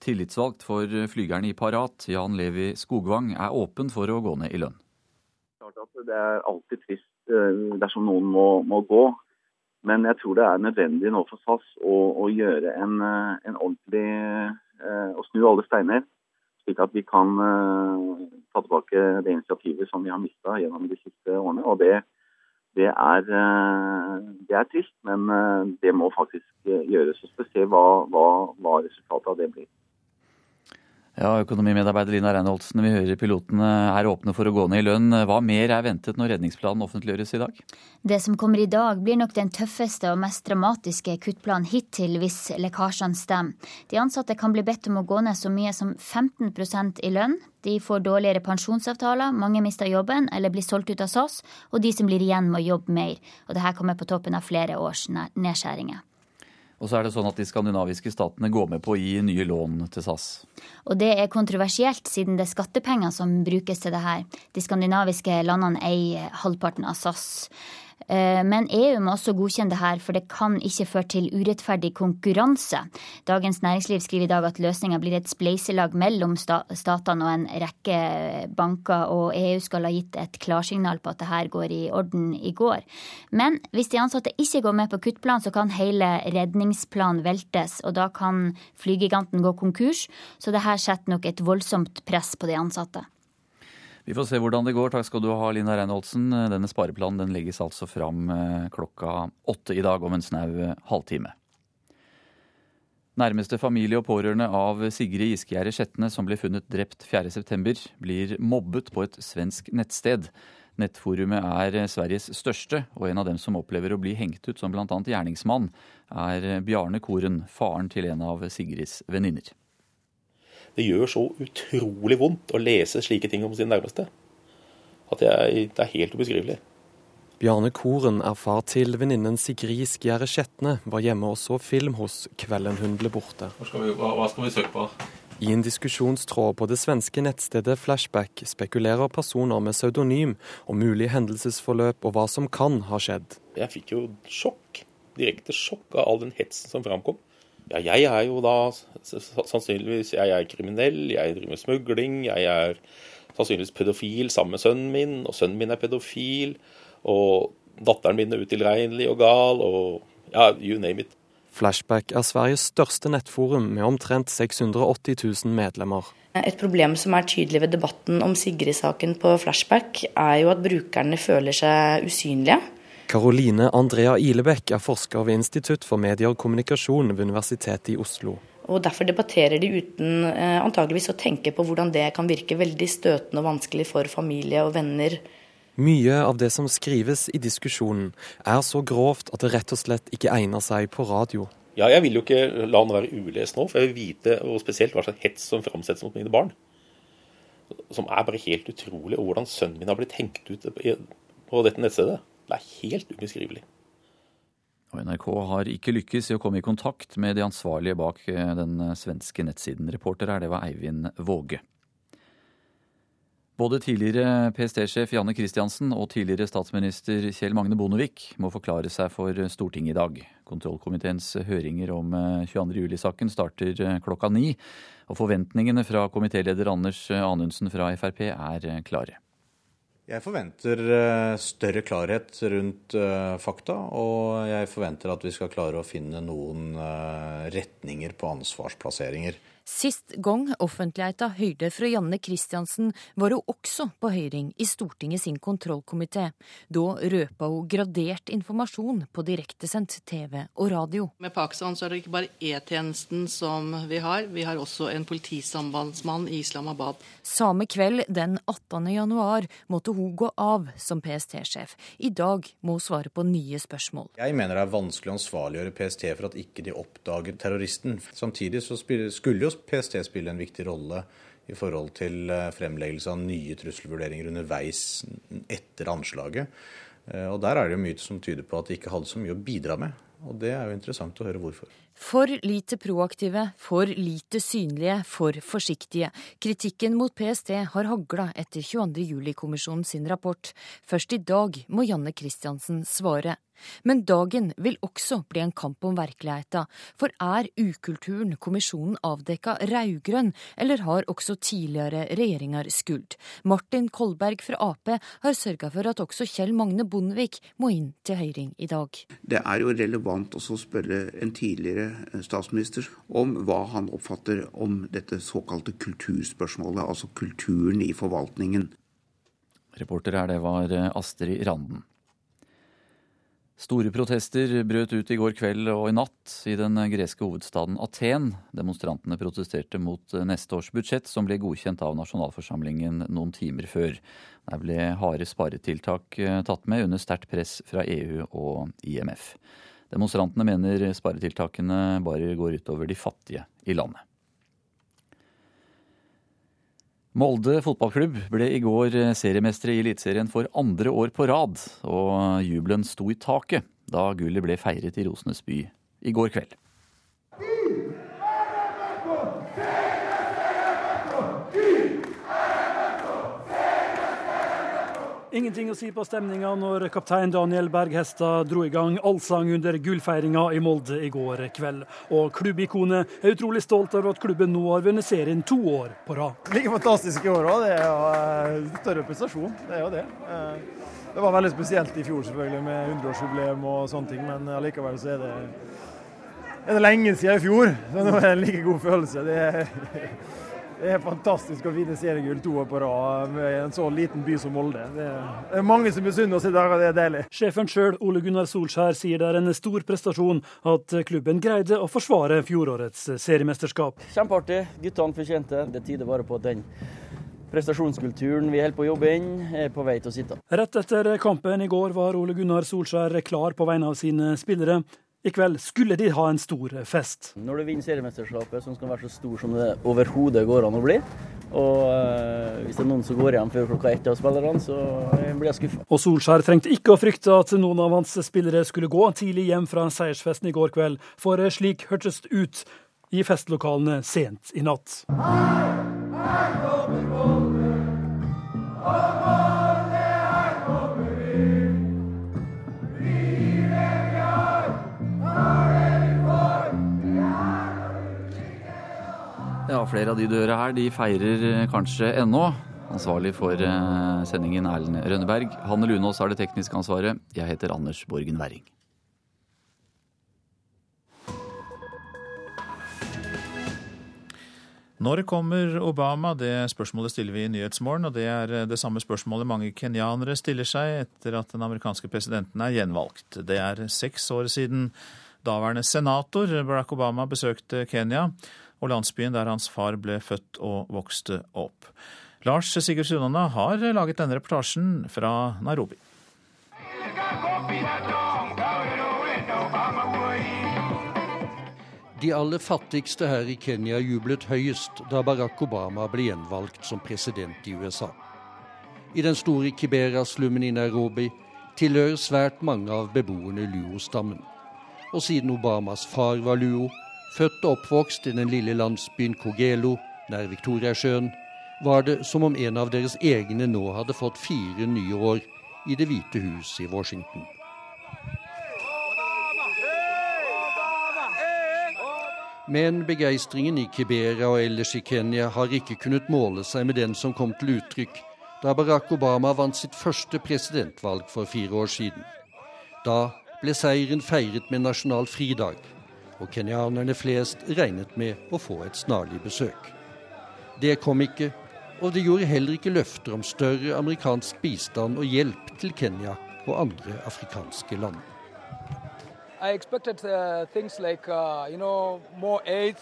Tillitsvalgt for flygerne i Parat, Jan Levi Skogvang, er åpen for å gå ned i lønn. Det er alltid trist dersom noen må, må gå. Men jeg tror det er nødvendig nå for SAS å, å gjøre en, en ordentlig Å snu alle steiner slik at vi kan ta tilbake det initiativet som vi har mista gjennom de siste årene. Og det, det, er, det er, trist, men det må faktisk gjøres. Så skal vi se hva, hva, hva resultatet av det blir. Ja, Økonomimedarbeider Lina Reinholdsen, vi hører pilotene er åpne for å gå ned i lønn. Hva mer er ventet når redningsplanen offentliggjøres i dag? Det som kommer i dag blir nok den tøffeste og mest dramatiske kuttplanen hittil, hvis lekkasjene stemmer. De ansatte kan bli bedt om å gå ned så mye som 15% i lønn. De får dårligere pensjonsavtaler, mange mister jobben eller blir solgt ut av SAS, og de som blir igjen må jobbe mer. Og dette kommer på toppen av flere års nedskjæringer. Og så er det sånn at de skandinaviske statene går med på å gi nye lån til SAS. Og det er kontroversielt, siden det er skattepenger som brukes til det her. De skandinaviske landene eier halvparten av SAS. Men EU må også godkjenne det her, for det kan ikke føre til urettferdig konkurranse. Dagens Næringsliv skriver i dag at løsninga blir et spleiselag mellom statene og en rekke banker, og EU skal ha gitt et klarsignal på at det her går i orden i går. Men hvis de ansatte ikke går med på kuttplan, så kan hele redningsplanen veltes, og da kan flygiganten gå konkurs. Så det her setter nok et voldsomt press på de ansatte. Vi får se hvordan det går. Takk skal du ha, Lina Reinholdsen. Denne spareplanen den legges altså fram klokka åtte i dag om en snau halvtime. Nærmeste familie og pårørende av Sigrid Giskegjerde Skjetne, som ble funnet drept 4.9, blir mobbet på et svensk nettsted. Nettforumet er Sveriges største, og en av dem som opplever å bli hengt ut som bl.a. gjerningsmann, er Bjarne Koren, faren til en av Sigrids venninner. Det gjør så utrolig vondt å lese slike ting om sine nærmeste. At jeg, det er helt ubeskrivelig. Bjarne Koren er far til venninnen Sigrid Skjære Skjetne, var hjemme og så film hos kvelden hun ble borte. Skal vi, hva, hva skal vi søke på? I en diskusjonstråd på det svenske nettstedet Flashback spekulerer personer med pseudonym om mulig hendelsesforløp og hva som kan ha skjedd. Jeg fikk jo sjokk. Direkte sjokk av all den hetsen som framkom. Ja, jeg er jo da sannsynligvis Jeg er kriminell, jeg driver med smugling, jeg er sannsynligvis pedofil sammen med sønnen min, og sønnen min er pedofil, og datteren min er utilregnelig og gal, og ja, you name it. Flashback er Sveriges største nettforum med omtrent 680 000 medlemmer. Et problem som er tydelig ved debatten om Sigrid-saken på Flashback, er jo at brukerne føler seg usynlige. Karoline Andrea Ilebekk er forsker ved Institutt for medier og kommunikasjon ved Universitetet i Oslo. Og Derfor debatterer de uten eh, antageligvis å tenke på hvordan det kan virke veldig støtende og vanskelig for familie og venner. Mye av det som skrives i diskusjonen er så grovt at det rett og slett ikke egner seg på radio. Ja, Jeg vil jo ikke la den være ulest nå, for jeg vil vite og spesielt hva slags hets som framsettes mot mine barn. Som er bare helt utrolig. Og hvordan sønnen min har blitt hengt ut på dette nettstedet. Det er helt ubeskrivelig. Og NRK har ikke lykkes i å komme i kontakt med de ansvarlige bak eh, den svenske nettsiden. Reporter her, det var Eivind Våge. Både tidligere PST-sjef Janne Christiansen og tidligere statsminister Kjell Magne Bondevik må forklare seg for Stortinget i dag. Kontrollkomiteens høringer om 22.07-saken eh, starter eh, klokka ni, og forventningene fra komitéleder Anders Anundsen fra Frp er klare. Jeg forventer større klarhet rundt fakta, og jeg forventer at vi skal klare å finne noen retninger på ansvarsplasseringer. Sist gang offentligheta høyde fra Janne Kristiansen, var hun også på høring i Stortinget sin kontrollkomité. Da røpa hun gradert informasjon på direktesendt TV og radio. Med Pakistan så er det ikke bare E-tjenesten som vi har, vi har også en politisambandsmann i Islamabad. Samme kveld den 18. januar måtte hun gå av som PST-sjef. I dag må hun svare på nye spørsmål. Jeg mener det er vanskelig å ansvarliggjøre PST for at ikke de oppdager terroristen. Samtidig så skulle jo PST spille en viktig rolle i forhold til eh, fremleggelse av nye trusselvurderinger underveis etter anslaget. Eh, og Der er det jo mye som tyder på at de ikke hadde så mye å bidra med. Og Det er jo interessant å høre hvorfor. For lite proaktive, for lite synlige, for forsiktige. Kritikken mot PST har hagla etter 22.07-kommisjonen sin rapport. Først i dag må Janne Christiansen svare. Men dagen vil også bli en kamp om virkeligheten. For er ukulturen kommisjonen avdekka raudgrønn, eller har også tidligere regjeringer skuld? Martin Kolberg fra Ap har sørga for at også Kjell Magne Bondevik må inn til høring i dag. Det er jo relevant også å spørre en tidligere statsminister om hva han oppfatter om dette såkalte kulturspørsmålet, altså kulturen i forvaltningen. Reporter her, det var Astrid Randen. Store protester brøt ut i går kveld og i natt i den greske hovedstaden Aten. Demonstrantene protesterte mot neste års budsjett, som ble godkjent av nasjonalforsamlingen noen timer før. Der ble harde sparetiltak eh, tatt med under sterkt press fra EU og IMF. Demonstrantene mener sparetiltakene bare går utover de fattige i landet. Molde fotballklubb ble i går seriemestere i Eliteserien for andre år på rad, og jubelen sto i taket da gullet ble feiret i Rosenes by i går kveld. Ingenting å si på stemninga når kaptein Daniel Berghestad dro i gang allsang under gullfeiringa i Molde i går kveld. Og klubbikonet er utrolig stolt over at klubben nå har vunnet serien to år på rad. Like fantastisk i år òg. Det er jo uh, større prestasjon. Det er jo det. Uh, det var veldig spesielt i fjor selvfølgelig med 100-årsjubileum og sånne ting, men allikevel så er det, er det lenge siden i fjor. Så nå er det en like god følelse. Det er det er fantastisk å vinne seriegull to år på rad med en så liten by som Molde. Det er mange som misunner oss i dag, og det er deilig. Sjefen sjøl, Ole Gunnar Solskjær, sier det er en stor prestasjon at klubben greide å forsvare fjorårets seriemesterskap. Kjempeartig. Guttene fortjente. Det tider bare på den prestasjonskulturen vi holder på å jobbe inn, er på vei til å sitte. Rett etter kampen i går var Ole Gunnar Solskjær klar på vegne av sine spillere. I kveld skulle de ha en stor fest. Når du vinner seriemesterskapet, som skal være så stor som det overhodet går an å bli, og øh, hvis det er noen som går hjem før klokka ett av spillerne, så blir jeg skuffa. Og Solskjær trengte ikke å frykte at noen av hans spillere skulle gå tidlig hjem fra seiersfesten i går kveld, for slik hørtes det ut i festlokalene sent i natt. Hei, hei, Ja, flere av de døra her de feirer eh, kanskje ennå. Ansvarlig for eh, sendingen Erlend Rønneberg. Hanne Lunås har det tekniske ansvaret. Jeg heter Anders Borgen Werring. Når kommer Obama? Det spørsmålet stiller vi i Nyhetsmorgen. Og det er eh, det samme spørsmålet mange kenyanere stiller seg etter at den amerikanske presidenten er gjenvalgt. Det er seks år siden daværende senator Barack Obama besøkte Kenya og landsbyen der hans far ble født og vokste opp. Lars Sigurd Sunana har laget denne reportasjen fra Nairobi. De aller fattigste her i Kenya jublet høyest da Barack Obama ble gjenvalgt som president i USA. I den store Kibera-slummen i Nairobi tilhører svært mange av beboerne Luo-stammen. Og siden Obamas far var Luo, Født og oppvokst i den lille landsbyen Kogelo nær Viktoriasjøen, var det som om en av deres egne nå hadde fått fire nye år i Det hvite hus i Washington. Men begeistringen i Kibera og ellers i Kenya har ikke kunnet måle seg med den som kom til uttrykk da Barack Obama vant sitt første presidentvalg for fire år siden. Da ble seieren feiret med nasjonal fridag og kenyanerne flest regnet med å få et snarlig besøk. Det kom ikke, og det gjorde heller ikke løfter om større amerikansk bistand og hjelp til Kenya og andre afrikanske land. I expected uh, things like, uh, you know, more aid,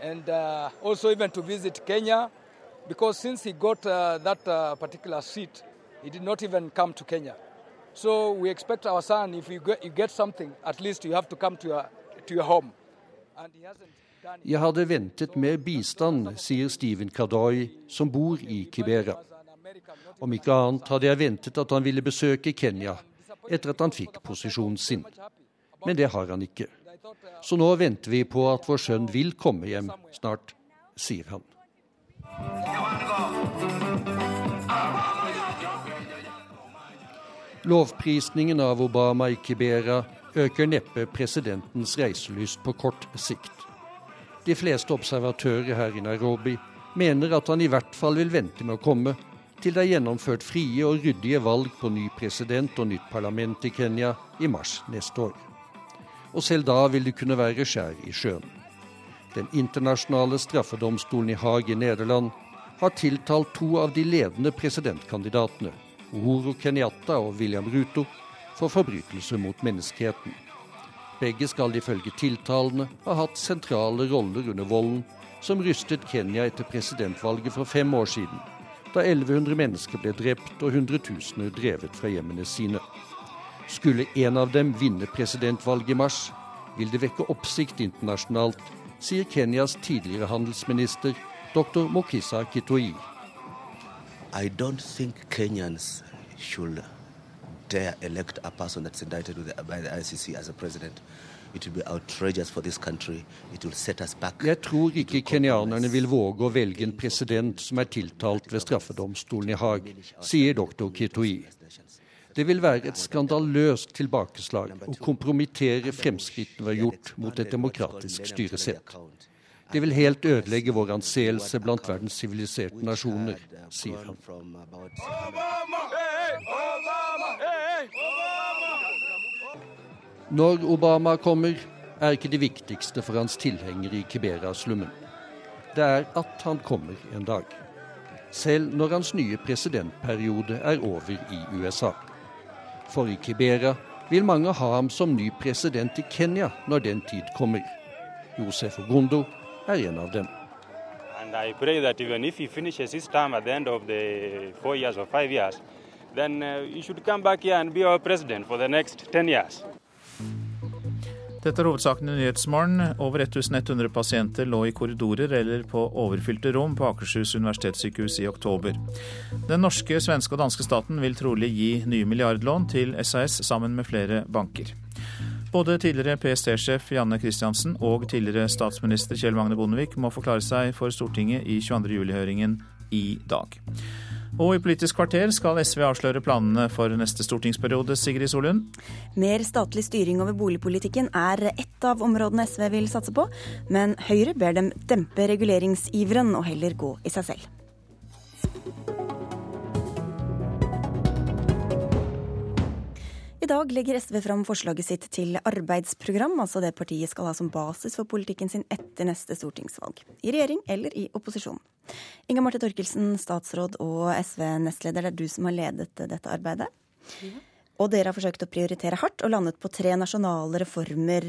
and uh, also even to visit Kenya, because since he got uh, that uh, particular seat, he did not even come to Kenya. So we expect our son, if you get, you get something, at least you have to come to your jeg hadde ventet mer bistand, sier Steven Kadoy, som bor i Kibera. Om ikke annet hadde jeg ventet at han ville besøke Kenya etter at han fikk posisjonen sin. Men det har han ikke. Så nå venter vi på at vår sønn vil komme hjem snart, sier han. Lovprisningen av Obama i Kibera øker neppe presidentens reiselyst på kort sikt. De fleste observatører her i Nairobi mener at han i hvert fall vil vente med å komme til det er gjennomført frie og ryddige valg på ny president og nytt parlament i Kenya i mars neste år. Og selv da vil det kunne være skjær i sjøen. Den internasjonale straffedomstolen i Haag i Nederland har tiltalt to av de ledende presidentkandidatene, Uhuru Kenyatta og William Ruto, for forbrytelser mot menneskeheten. Begge skal ifølge tiltalene ha hatt sentrale roller under volden som rystet Kenya etter presidentvalget for fem år siden, da 1100 mennesker ble drept og hundretusener drevet fra hjemmene sine. Skulle en av dem vinne presidentvalget i mars, vil det vekke oppsikt internasjonalt, sier Kenyas tidligere handelsminister dr. Mokisa Kitoi. I don't think Kenyans should dare elect a person that's indicted the, by the ICC as a president. It will be outrageous for this country. It will set us back. Jeg tror ikke kenyanerne vil våge å velge en president som er tiltalt ved straffedomstolen i Haag, sier doktor Kitoi. Det vil være et skandaløst tilbakeslag å kompromittere fremskrittene vi har gjort mot et demokratisk styresett. Det vil helt ødelegge vår anseelse blant verdens siviliserte nasjoner, sier han. Når Obama kommer, er ikke det viktigste for hans tilhengere i Kibera-slummen. Det er at han kommer en dag. Selv når hans nye presidentperiode er over i USA. For i Kibera vil mange ha ham som ny president i Kenya når den tid kommer. Josef Ogundo er en av dem. And I pray that even if he finishes his term at the end of the four years or five years, then uh, he should come back here and be our president for the next 10 years. Dette er hovedsaken i Nyhetsmorgen. Over 1100 pasienter lå i korridorer eller på overfylte rom på Akershus universitetssykehus i oktober. Den norske, svenske og danske staten vil trolig gi nye milliardlån til SAS sammen med flere banker. Både tidligere PST-sjef Janne Christiansen og tidligere statsminister Kjell Magne Bondevik må forklare seg for Stortinget i 22. juli-høringen i dag. Og i Politisk kvarter skal SV avsløre planene for neste stortingsperiode. Sigrid Solund? Mer statlig styring over boligpolitikken er ett av områdene SV vil satse på, men Høyre ber dem dempe reguleringsiveren og heller gå i seg selv. Dag legger SV fram forslaget sitt til arbeidsprogram, altså det partiet skal ha som basis for politikken sin etter neste stortingsvalg. I regjering eller i opposisjon. Inga Marte Torkelsen, statsråd og SV-nestleder, det er du som har ledet dette arbeidet. Og dere har forsøkt å prioritere hardt og landet på tre nasjonale reformer.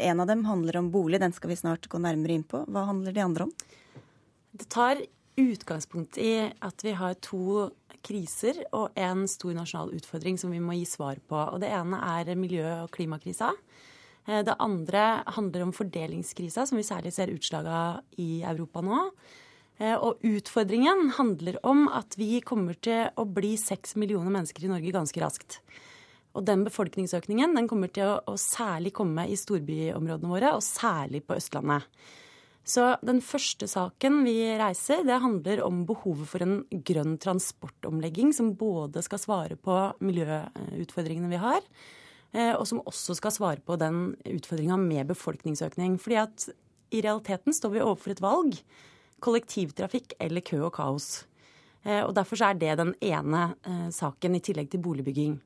En av dem handler om bolig, den skal vi snart gå nærmere inn på. Hva handler de andre om? Det tar utgangspunkt i at vi har to kriser og en stor nasjonal utfordring som vi må gi svar på. Og Det ene er miljø- og klimakrisa. Eh, det andre handler om fordelingskrisa, som vi særlig ser utslag av i Europa nå. Eh, og utfordringen handler om at vi kommer til å bli seks millioner mennesker i Norge ganske raskt. Og den befolkningsøkningen den kommer til å, å særlig komme i storbyområdene våre, og særlig på Østlandet. Så den første saken vi reiser, det handler om behovet for en grønn transportomlegging som både skal svare på miljøutfordringene vi har, eh, og som også skal svare på den utfordringa med befolkningsøkning. Fordi at i realiteten står vi overfor et valg. Kollektivtrafikk eller kø og kaos. Eh, og Derfor er det den ene eh, saken, i tillegg til boligbygging.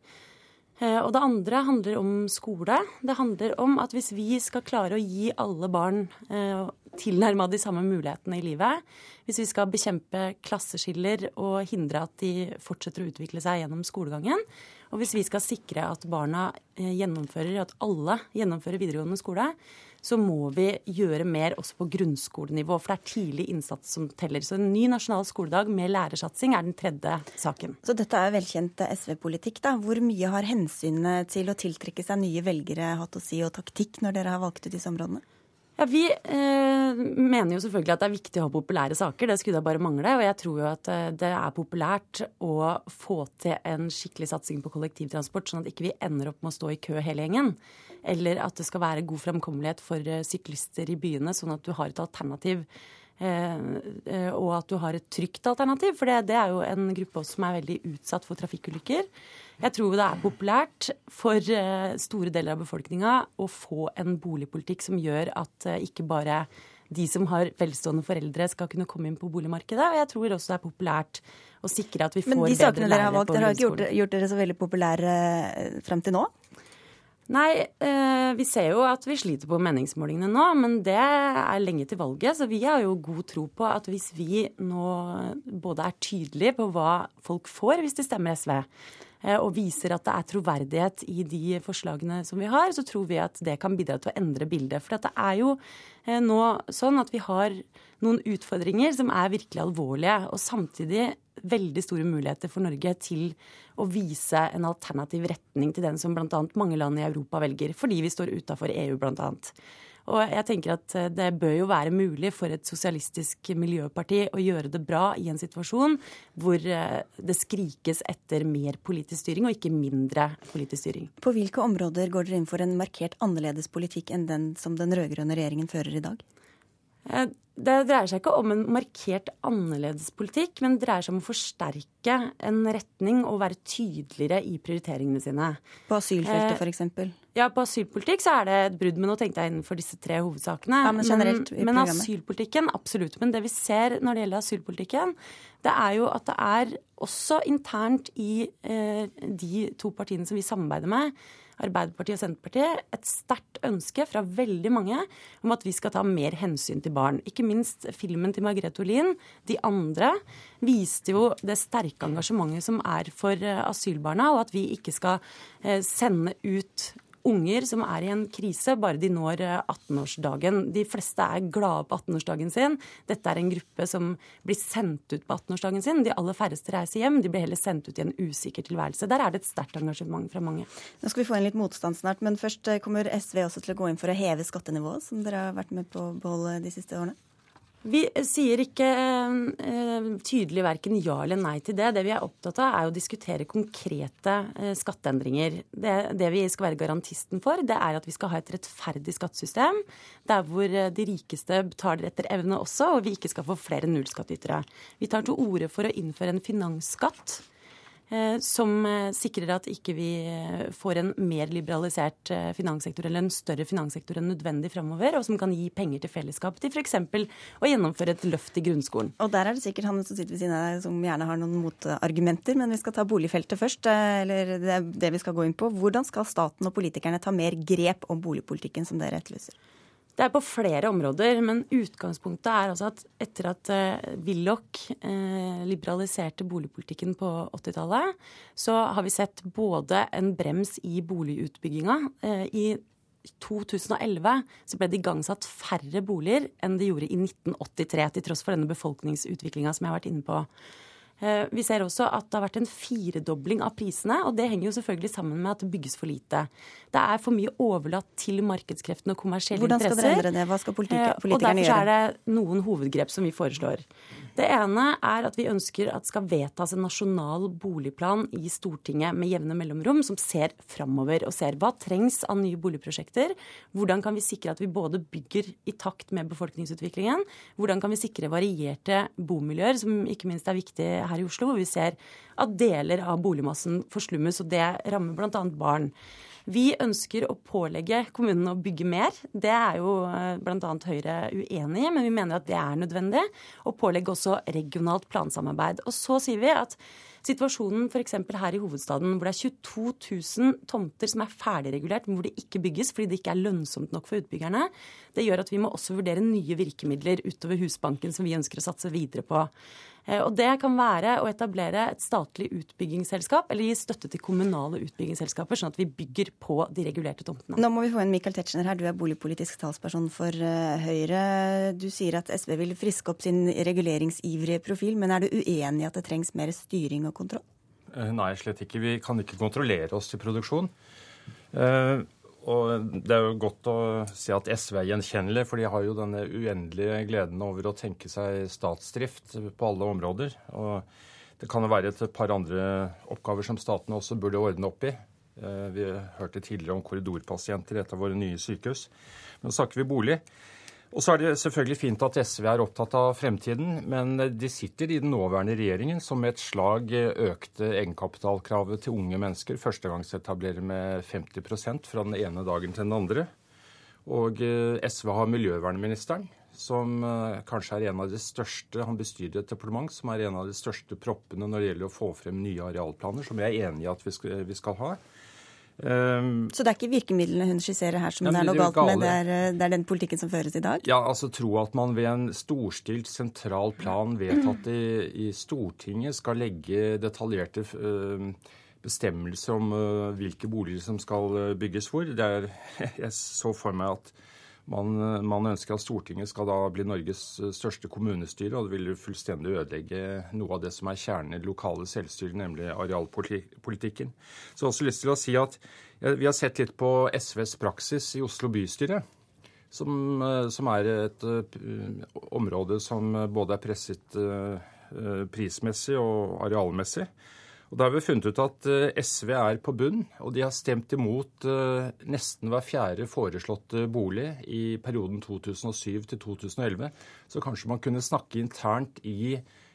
Og det andre handler om skole. Det handler om at hvis vi skal klare å gi alle barn tilnærma de samme mulighetene i livet. Hvis vi skal bekjempe klasseskiller og hindre at de fortsetter å utvikle seg gjennom skolegangen. Og hvis vi skal sikre at barna eh, gjennomfører, at alle gjennomfører videregående skole, så må vi gjøre mer også på grunnskolenivå. For det er tidlig innsats som teller. Så en ny nasjonal skoledag med lærersatsing er den tredje saken. Så dette er velkjent SV-politikk, da. Hvor mye har hensynet til å tiltrekke seg nye velgere hatt å si, og taktikk, når dere har valgt ut disse områdene? Ja, Vi eh, mener jo selvfølgelig at det er viktig å ha populære saker. Det skulle da bare mangle. Og jeg tror jo at eh, det er populært å få til en skikkelig satsing på kollektivtransport, sånn at ikke vi ender opp med å stå i kø hele gjengen. Eller at det skal være god fremkommelighet for eh, syklister i byene, sånn at du har et alternativ. Eh, og at du har et trygt alternativ. For det, det er jo en gruppe også som er veldig utsatt for trafikkulykker. Jeg tror det er populært for eh, store deler av befolkninga å få en boligpolitikk som gjør at eh, ikke bare de som har velstående foreldre, skal kunne komme inn på boligmarkedet. Og jeg tror også det er populært å sikre at vi får bedre lærere på grunnskolen. Men de sakene dere har valgt, dere har ikke gjort, gjort dere så veldig populære eh, frem til nå? Nei, eh, vi ser jo at vi sliter på meningsmålingene nå, men det er lenge til valget. Så vi har jo god tro på at hvis vi nå både er tydelige på hva folk får hvis de stemmer SV, Eh, og viser at det er troverdighet i de forslagene som vi har, så tror vi at det kan bidra til å endre bildet. For det er jo eh, nå sånn at vi har noen utfordringer som er virkelig alvorlige, og samtidig veldig store muligheter for Norge til å vise en alternativ retning til den som bl.a. mange land i Europa velger, fordi vi står utafor EU bl.a. Og jeg tenker at eh, det bør jo være mulig for et sosialistisk miljøparti å gjøre det bra i en situasjon hvor eh, det skrikes etter mer politisk styring, og ikke mindre politisk styring. På hvilke områder går dere inn for en markert annerledes politikk enn den som den rød-grønne regjeringen fører i dag? Eh, det dreier seg ikke om en markert annerledes politikk, men det dreier seg om å forsterke en retning og være tydeligere i prioriteringene sine. På asylfeltet f.eks.? Eh, ja, på asylpolitikk så er det et brudd, men nå tenkte jeg innenfor disse tre hovedsakene. Ja, Men generelt i Men asylpolitikken, absolutt. Men det vi ser når det gjelder asylpolitikken, det er jo at det er også internt i eh, de to partiene som vi samarbeider med, Arbeiderpartiet og Senterpartiet et sterkt ønske fra veldig mange om at vi skal ta mer hensyn til barn. Ikke minst filmen til Margrethe Olin, De andre, viste jo det sterke engasjementet som er for eh, asylbarna, og at vi ikke skal eh, sende ut unger som er i en krise bare de når 18-årsdagen. Eh, de fleste er glade på 18-årsdagen sin. Dette er en gruppe som blir sendt ut på 18-årsdagen sin. De aller færreste reiser hjem. De blir heller sendt ut i en usikker tilværelse. Der er det et sterkt engasjement fra mange. Nå skal vi få inn litt motstand snart, men først eh, kommer SV også til å gå inn for å heve skattenivået, som dere har vært med på å beholde de siste årene? Vi sier ikke eh, tydelig verken ja eller nei til det. Det vi er opptatt av, er å diskutere konkrete eh, skatteendringer. Det, det, vi skal være garantisten for, det er at vi skal ha et rettferdig skattesystem. Der hvor eh, de rikeste betaler etter evne også, og vi ikke skal få flere nullskattytere. Vi tar til orde for å innføre en finansskatt Eh, som eh, sikrer at ikke vi eh, får en mer liberalisert finanssektor eller en større finanssektor enn nødvendig framover, og som kan gi penger til fellesskap til f.eks. å gjennomføre et løft i grunnskolen. Og der er det sikkert han som sitter ved siden av deg som gjerne har noen motargumenter, men vi skal ta boligfeltet først, eller det det vi skal gå inn på. Hvordan skal staten og politikerne ta mer grep om boligpolitikken som dere etterlyser? Det er på flere områder, men utgangspunktet er altså at etter at uh, Willoch uh, liberaliserte boligpolitikken på 80-tallet, så har vi sett både en brems i boligutbygginga. Uh, I 2011 så ble det igangsatt færre boliger enn det gjorde i 1983, til tross for denne befolkningsutviklinga som jeg har vært inne på. Eh, vi ser også at det har vært en firedobling av prisene, og det henger jo selvfølgelig sammen med at det bygges for lite. Det er for mye overlatt til markedskreftene og kommersielle interesser. Hvordan skal dere endre det? Hva skal politikerne gjøre? Og derfor er det noen hovedgrep som vi foreslår. Det ene er at vi ønsker at det skal vedtas en nasjonal boligplan i Stortinget med jevne mellomrom, som ser framover og ser hva trengs av nye boligprosjekter. Hvordan kan vi sikre at vi både bygger i takt med befolkningsutviklingen, hvordan kan vi sikre varierte bomiljøer, som ikke minst er viktig her i Oslo, hvor vi ser at deler av boligmassen forslummes, og det rammer bl.a. barn. Vi ønsker å pålegge kommunene å bygge mer. Det er jo eh, bl.a. Høyre uenig i, men vi mener at det er nødvendig. Å pålegge også regionalt plansamarbeid. Og så sier vi at situasjonen f.eks. her i hovedstaden, hvor det er 22 000 tomter som er ferdigregulert, men hvor det ikke bygges fordi det ikke er lønnsomt nok for utbyggerne, det gjør at vi må også vurdere nye virkemidler utover Husbanken som vi ønsker å satse videre på. Eh, og Det kan være å etablere et statlig utbyggingsselskap eller gi støtte til kommunale utbyggingsselskaper, sånn at vi bygger på de regulerte tomtene. Nå må vi få inn Michael Tetzschner her, du er boligpolitisk talsperson for eh, Høyre. Du sier at SV vil friske opp sin reguleringsivrige profil, men er du uenig i at det trengs mer styring og kontroll? Eh, nei, slett ikke. Vi kan ikke kontrollere oss til produksjon. Og det er jo godt å si at SV er gjenkjennelig, for de har jo denne uendelige gleden over å tenke seg statsdrift på alle områder. Og det kan jo være et par andre oppgaver som staten også burde ordne opp i. Eh, vi hørte tidligere om korridorpasienter i et av våre nye sykehus. Men snakker vi bolig. Og så er det selvfølgelig fint at SV er opptatt av fremtiden, men de sitter i den nåværende regjeringen som med et slag økte egenkapitalkravet til unge mennesker. Førstegangsetablerer med 50% fra den ene dagen til den andre. Og eh, SV har miljøvernministeren, som eh, kanskje er en av de største Han bestyrer et departement som er en av de største proppene når det gjelder å få frem nye arealplaner, som jeg er enig i at vi skal, vi skal ha. Um, så det er ikke virkemidlene hun skisserer her som ja, det er noe galt med, det er, eh, det er, den politikken som føres i dag? Ja, altså tro at man ved en storstilt sentral plan vedtatt i, i Stortinget skal legge detaljerte uh, bestemmelser om uh, hvilke boliger som skal bygges hvor. Det er, jeg så for meg at man, man, ønsker at Stortinget skal da bli Norges største kommunestyre, og det vil fullstendig ødelegge noe av det som er kjernen i det lokale selvstyret, nemlig arealpolitikken. Så jeg har også lyst til å si at vi har sett litt på SVs praksis i Oslo bystyre. Som, som er et uh, område som både er presset prismessig og arealmessig. Og Da har vi funnet ut at eh, SV er på bunn, og de har stemt imot eh, nesten hver fjerde foreslåtte bolig i perioden 2007 til 2011. Så kanskje man kunne snakke internt i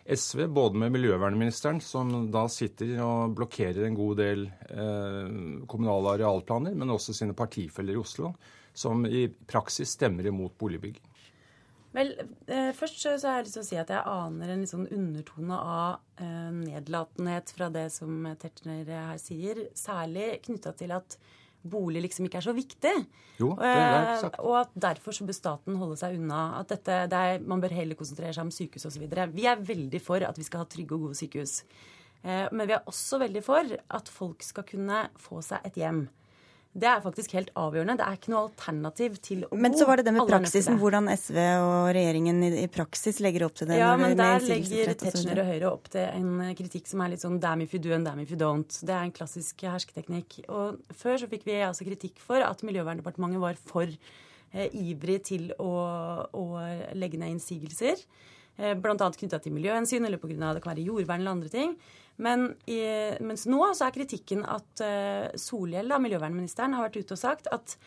SV, både med miljøvernministeren, som da sitter og blokkerer en god del eh, kommunale arealplaner, men også sine partifeller i Oslo, som i praksis stemmer imot boligbygging. Vel, eh, Først så har jeg lyst til å si at jeg aner en litt sånn undertone av eh, nedlatenhet fra det som Tetzschner her sier. Særlig knytta til at bolig liksom ikke er så viktig. Jo, det er sagt. Eh, og at derfor så bør staten holde seg unna. At dette, er, man bør heller konsentrere seg om sykehus osv. Vi er veldig for at vi skal ha trygge og gode sykehus. Eh, men vi er også veldig for at folk skal kunne få seg et hjem. Det er faktisk helt avgjørende. Det er ikke noe alternativ til å Men så var det det med Alle praksisen, hvordan SV og regjeringen i, praksis legger opp til det. Ja, men der legger Tetzschner og Høyre opp til en kritikk som er litt sånn damn if you do and damn if you don't. Det er en klassisk hersketeknikk. Og før så fikk vi altså kritikk for at Miljøverndepartementet var for eh, ivrig til å, å legge ned innsigelser. Eh, annet knytta til miljøhensyn eller pga. det kan være jordvern eller andre ting. Men i, mens nå så er kritikken at eh, Solhjell, da, miljøvernministeren, har vært ute og sagt at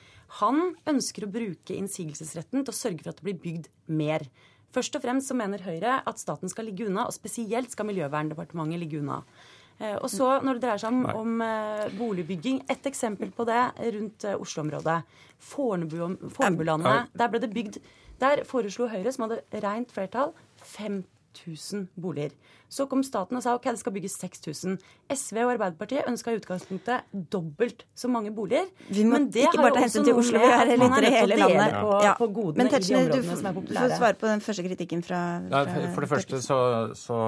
han ønsker å bruke innsigelsesretten til å sørge for at det blir bygd mer. Først og fremst så mener Høyre at staten skal ligge unna, og spesielt skal Miljøverndepartementet ligge unna. Eh, Og så når det dreier seg om, om eh, boligbygging, et eksempel på det rundt eh, Oslo-området. Fornebu- Fornebulandet. Der ble det bygd Der foreslo Høyre, som hadde rent flertall, 5000 boliger. Så kom staten og sa ok, det skal bygges 6000. SV og Arbeiderpartiet ønska i utgangspunktet dobbelt så mange boliger. Vi må Men det ikke har bare ta hensyn til Oslo, vi er litt i hele landet. På, Ja. på godene Men i de Tetzschner, du områdene som er får svare på den første kritikken fra, fra for- for det første så, så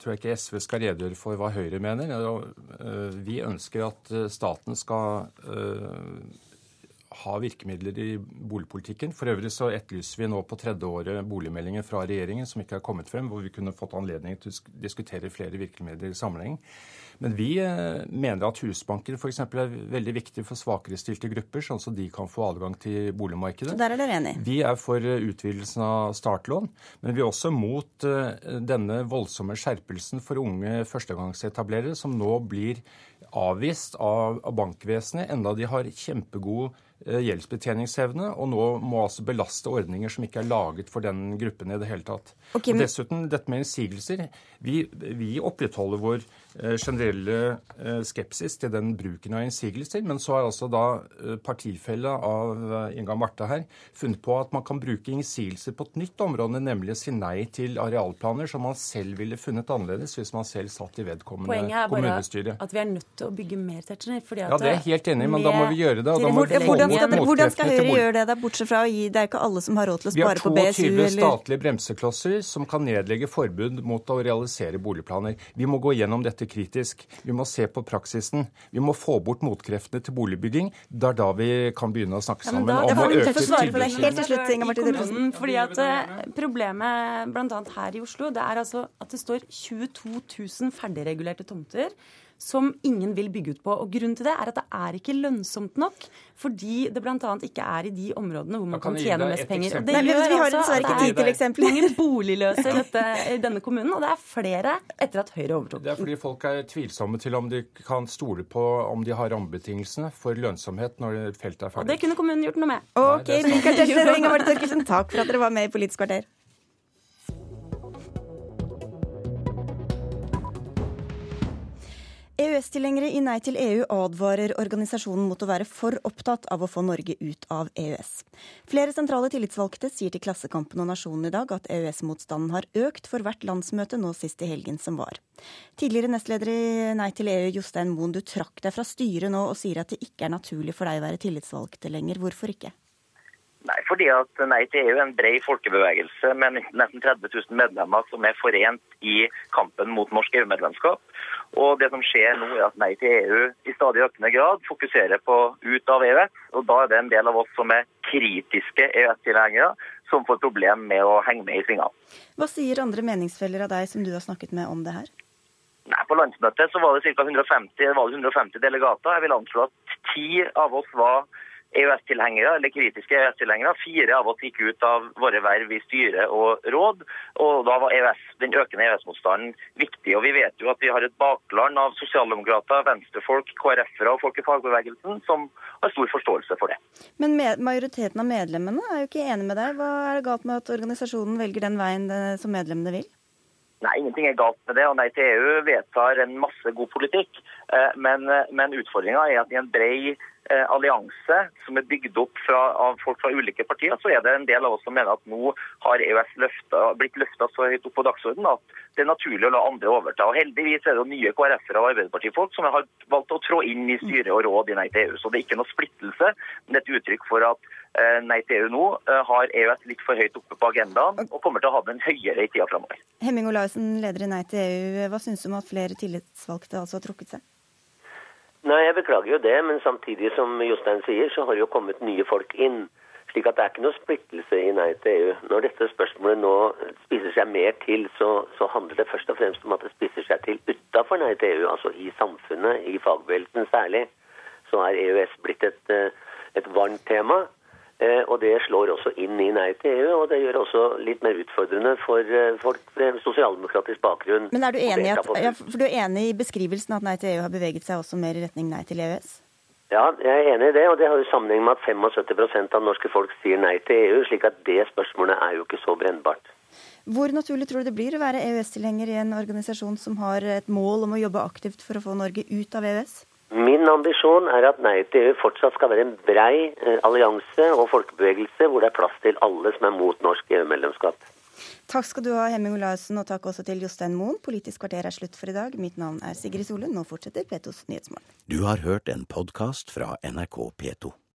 tror jeg ikke SV skal redegjøre for hva Høyre mener. Øh, Vi ønsker at øh, staten skal øh, ha virkemidler i boligpolitikken. For øvrig så etterlyser vi nå på tredje året boligmeldinger fra regjeringen som ikke har kommet frem, hvor vi kunne fått anledning til å diskutere flere virkemidler i sammenheng. Men vi eh, mener at husbanker f.eks. er veldig viktig for svakere stilte grupper, sånn at de kan få adgang til boligmarkedet. Så der er dere enige? Vi er for eh, utvidelsen av startlån, men vi er også mot eh, denne voldsomme skjerpelsen for unge førstegangsetablerere, som nå blir avvist av, bankvesenet, enda de har kjempegod gjeldsbetjeningsevne, og nå må altså belaste ordninger som ikke er laget for den gruppen i det hele tatt. Ok, og men- dessuten, dette med innsigelser. Vi, vi opprettholder vår eh, generelle eh, skepsis til den bruken av innsigelser, men så har altså da eh, partifelle av eh, Inga Marte her funnet på at man kan bruke innsigelser på et nytt område, nemlig å si nei til arealplaner som man selv ville funnet annerledes hvis man selv satt i vedkommende kommunestyre. Poenget er bare at vi er nødt til å bygge mer at Ja, det er jeg helt enig i, men da må vi gjøre det, hvordan, skal, hvordan skal Høyre gjøre det, da, bortsett fra å gi Det er ikke alle som har råd til å spare på BSU Vi har 22 eller statlige bremseklosser som kan nedlegge forbud mot å realisere boligplaner. Vi må gå gjennom dette kritisk. Vi må se på praksisen. Vi må få bort motkreftene til boligbygging. Det er da vi kan begynne å snakke Ja, sammen da- om å øke tilbudet. Fordi at eh, Problemet bl.a. her i Oslo det er altså at det står 22 000 ferdigregulerte tomter som ingen vil bygge ut på. Og Grunnen til det er at det er ikke lønnsomt nok, fordi det bl.a. ikke er i de områdene hvor man kan kan tjene mest penger. Og eksempel? det Nei, men vi har altså dessverre at ikke det tid til er eksempler. Mange boligløse i, dette, i denne kommunen, og det er flere etter at Høyre overtok. Det er fordi folk er tvilsomme til om de kan stole på om de har rammebetingelsene for lønnsomhet når feltet er ferdig. Og det kunne kommunen gjort noe med. Ok, er. Michael Tetzschner og takk for at dere var med i Politisk kvarter. EØS-tilhengere i Nei til EU advarer organisasjonen mot å være for opptatt av å få Norge ut av EØS. Flere sentrale tillitsvalgte sier til Klassekampen og Nasjonen i dag at EØS-motstanden har økt for hvert landsmøte nå sist i helgen som var. Tidligere nestleder i Nei til EU, Jostein Moen, du trakk deg fra styret nå og sier at det ikke er naturlig for deg å være tillitsvalgte lenger. Hvorfor ikke? Nei, fordi at Nei til EU er en bred folkebevegelse med nesten 30 000 medlemmer som er forent i kampen mot norsk EU-medlemskap. Og det som skjer nå er at Nei til EU i stadig økende grad fokuserer på ut av EØS. Og da er det en del av oss som er kritiske EØS-tilhengere, som får problem med å henge med i svingene. Hva sier andre meningsfeller av deg som du har snakket med om det her? Nei, På landsmøtet så var det ca. 150, 150 delegater. Jeg vil anslå at ti av oss var EØS-tilhengere, eller kritiske EØS-tilhengere. Fire av oss gikk ut av våre verv i styre og råd. Og da var EØS, den økende EØS-motstanden viktig. Og vi vet jo at vi har et bakland av sosialdemokrater, venstrefolk, KrF-ere og folk i fagbevegelsen som har stor forståelse for det. Men majoriteten av medlemmene er jo ikke enig med deg. Hva er det galt med at organisasjonen velger den veien eh, som medlemmene vil? Nei, ingenting er galt med det. og Nei til EU vedtar en masse god politikk. eh, Men, men utfordringa er at i en bred eh, allianse som er bygd opp fra, av folk fra ulike partier, så er det en del av oss som mener at nå har EØS løftet, blitt løfta så høyt opp på dagsordenen at det er naturlig å la andre overta. Og Heldigvis er det nye KrF-ere og Arbeiderpartifolk som har valgt å trå inn i styre og råd i Nei til EU. Så det er ikke noe splittelse, men et uttrykk for at eh, Nei til EU nå eh, har EØS litt for høyt oppe på agendaen og kommer til å ha den høyere i tida framover. Hemming Olaussen, leder i Nei til EU. Hva syns du om at flere tillitsvalgte altså har trukket seg? Nei, jeg beklager jo det, men samtidig som Jostein sier, så har det jo kommet nye folk inn. Slik at det er ikke noe splittelse i Nei til EU. Når dette spørsmålet nå spiser seg mer til, så, så handler det først og fremst om at det spiser seg til utafor Nei til EU, altså i samfunnet, i fagbevegelsen særlig. Så er EØS blitt et, eh, et varmt tema. Eh, og det slår også inn i Nei til EU, og det gjør også litt mer utfordrende for eh, folk med sosialdemokratisk bakgrunn. Men er du enig, at, ja, for du er enig i beskrivelsen at Nei til EU har beveget seg også mer i retning Nei til EØS? Ja, jeg er enig i det, og det har jo sammenheng med at 75% av norske folk sier nei til EU, slik at det spørsmålet er jo ikke så brennbart. Hvor naturlig tror du det blir å være EØS-tilhenger i en organisasjon som har et mål om å jobbe aktivt for å få Norge ut av EØS? Min ambisjon er at Nei til EU fortsatt skal være en brei eh, allianse og folkebevegelse hvor det er plass til alle som er mot norsk EU-medlemskap. Takk skal du ha, Hemming Olaussen, og takk også til Jostein Moen. Politisk kvarter er slutt for i dag. Mitt navn er Sigrid Solund. Nå fortsetter P2s Nyhetsmorgen. Du har hørt en podkast fra NRK P2.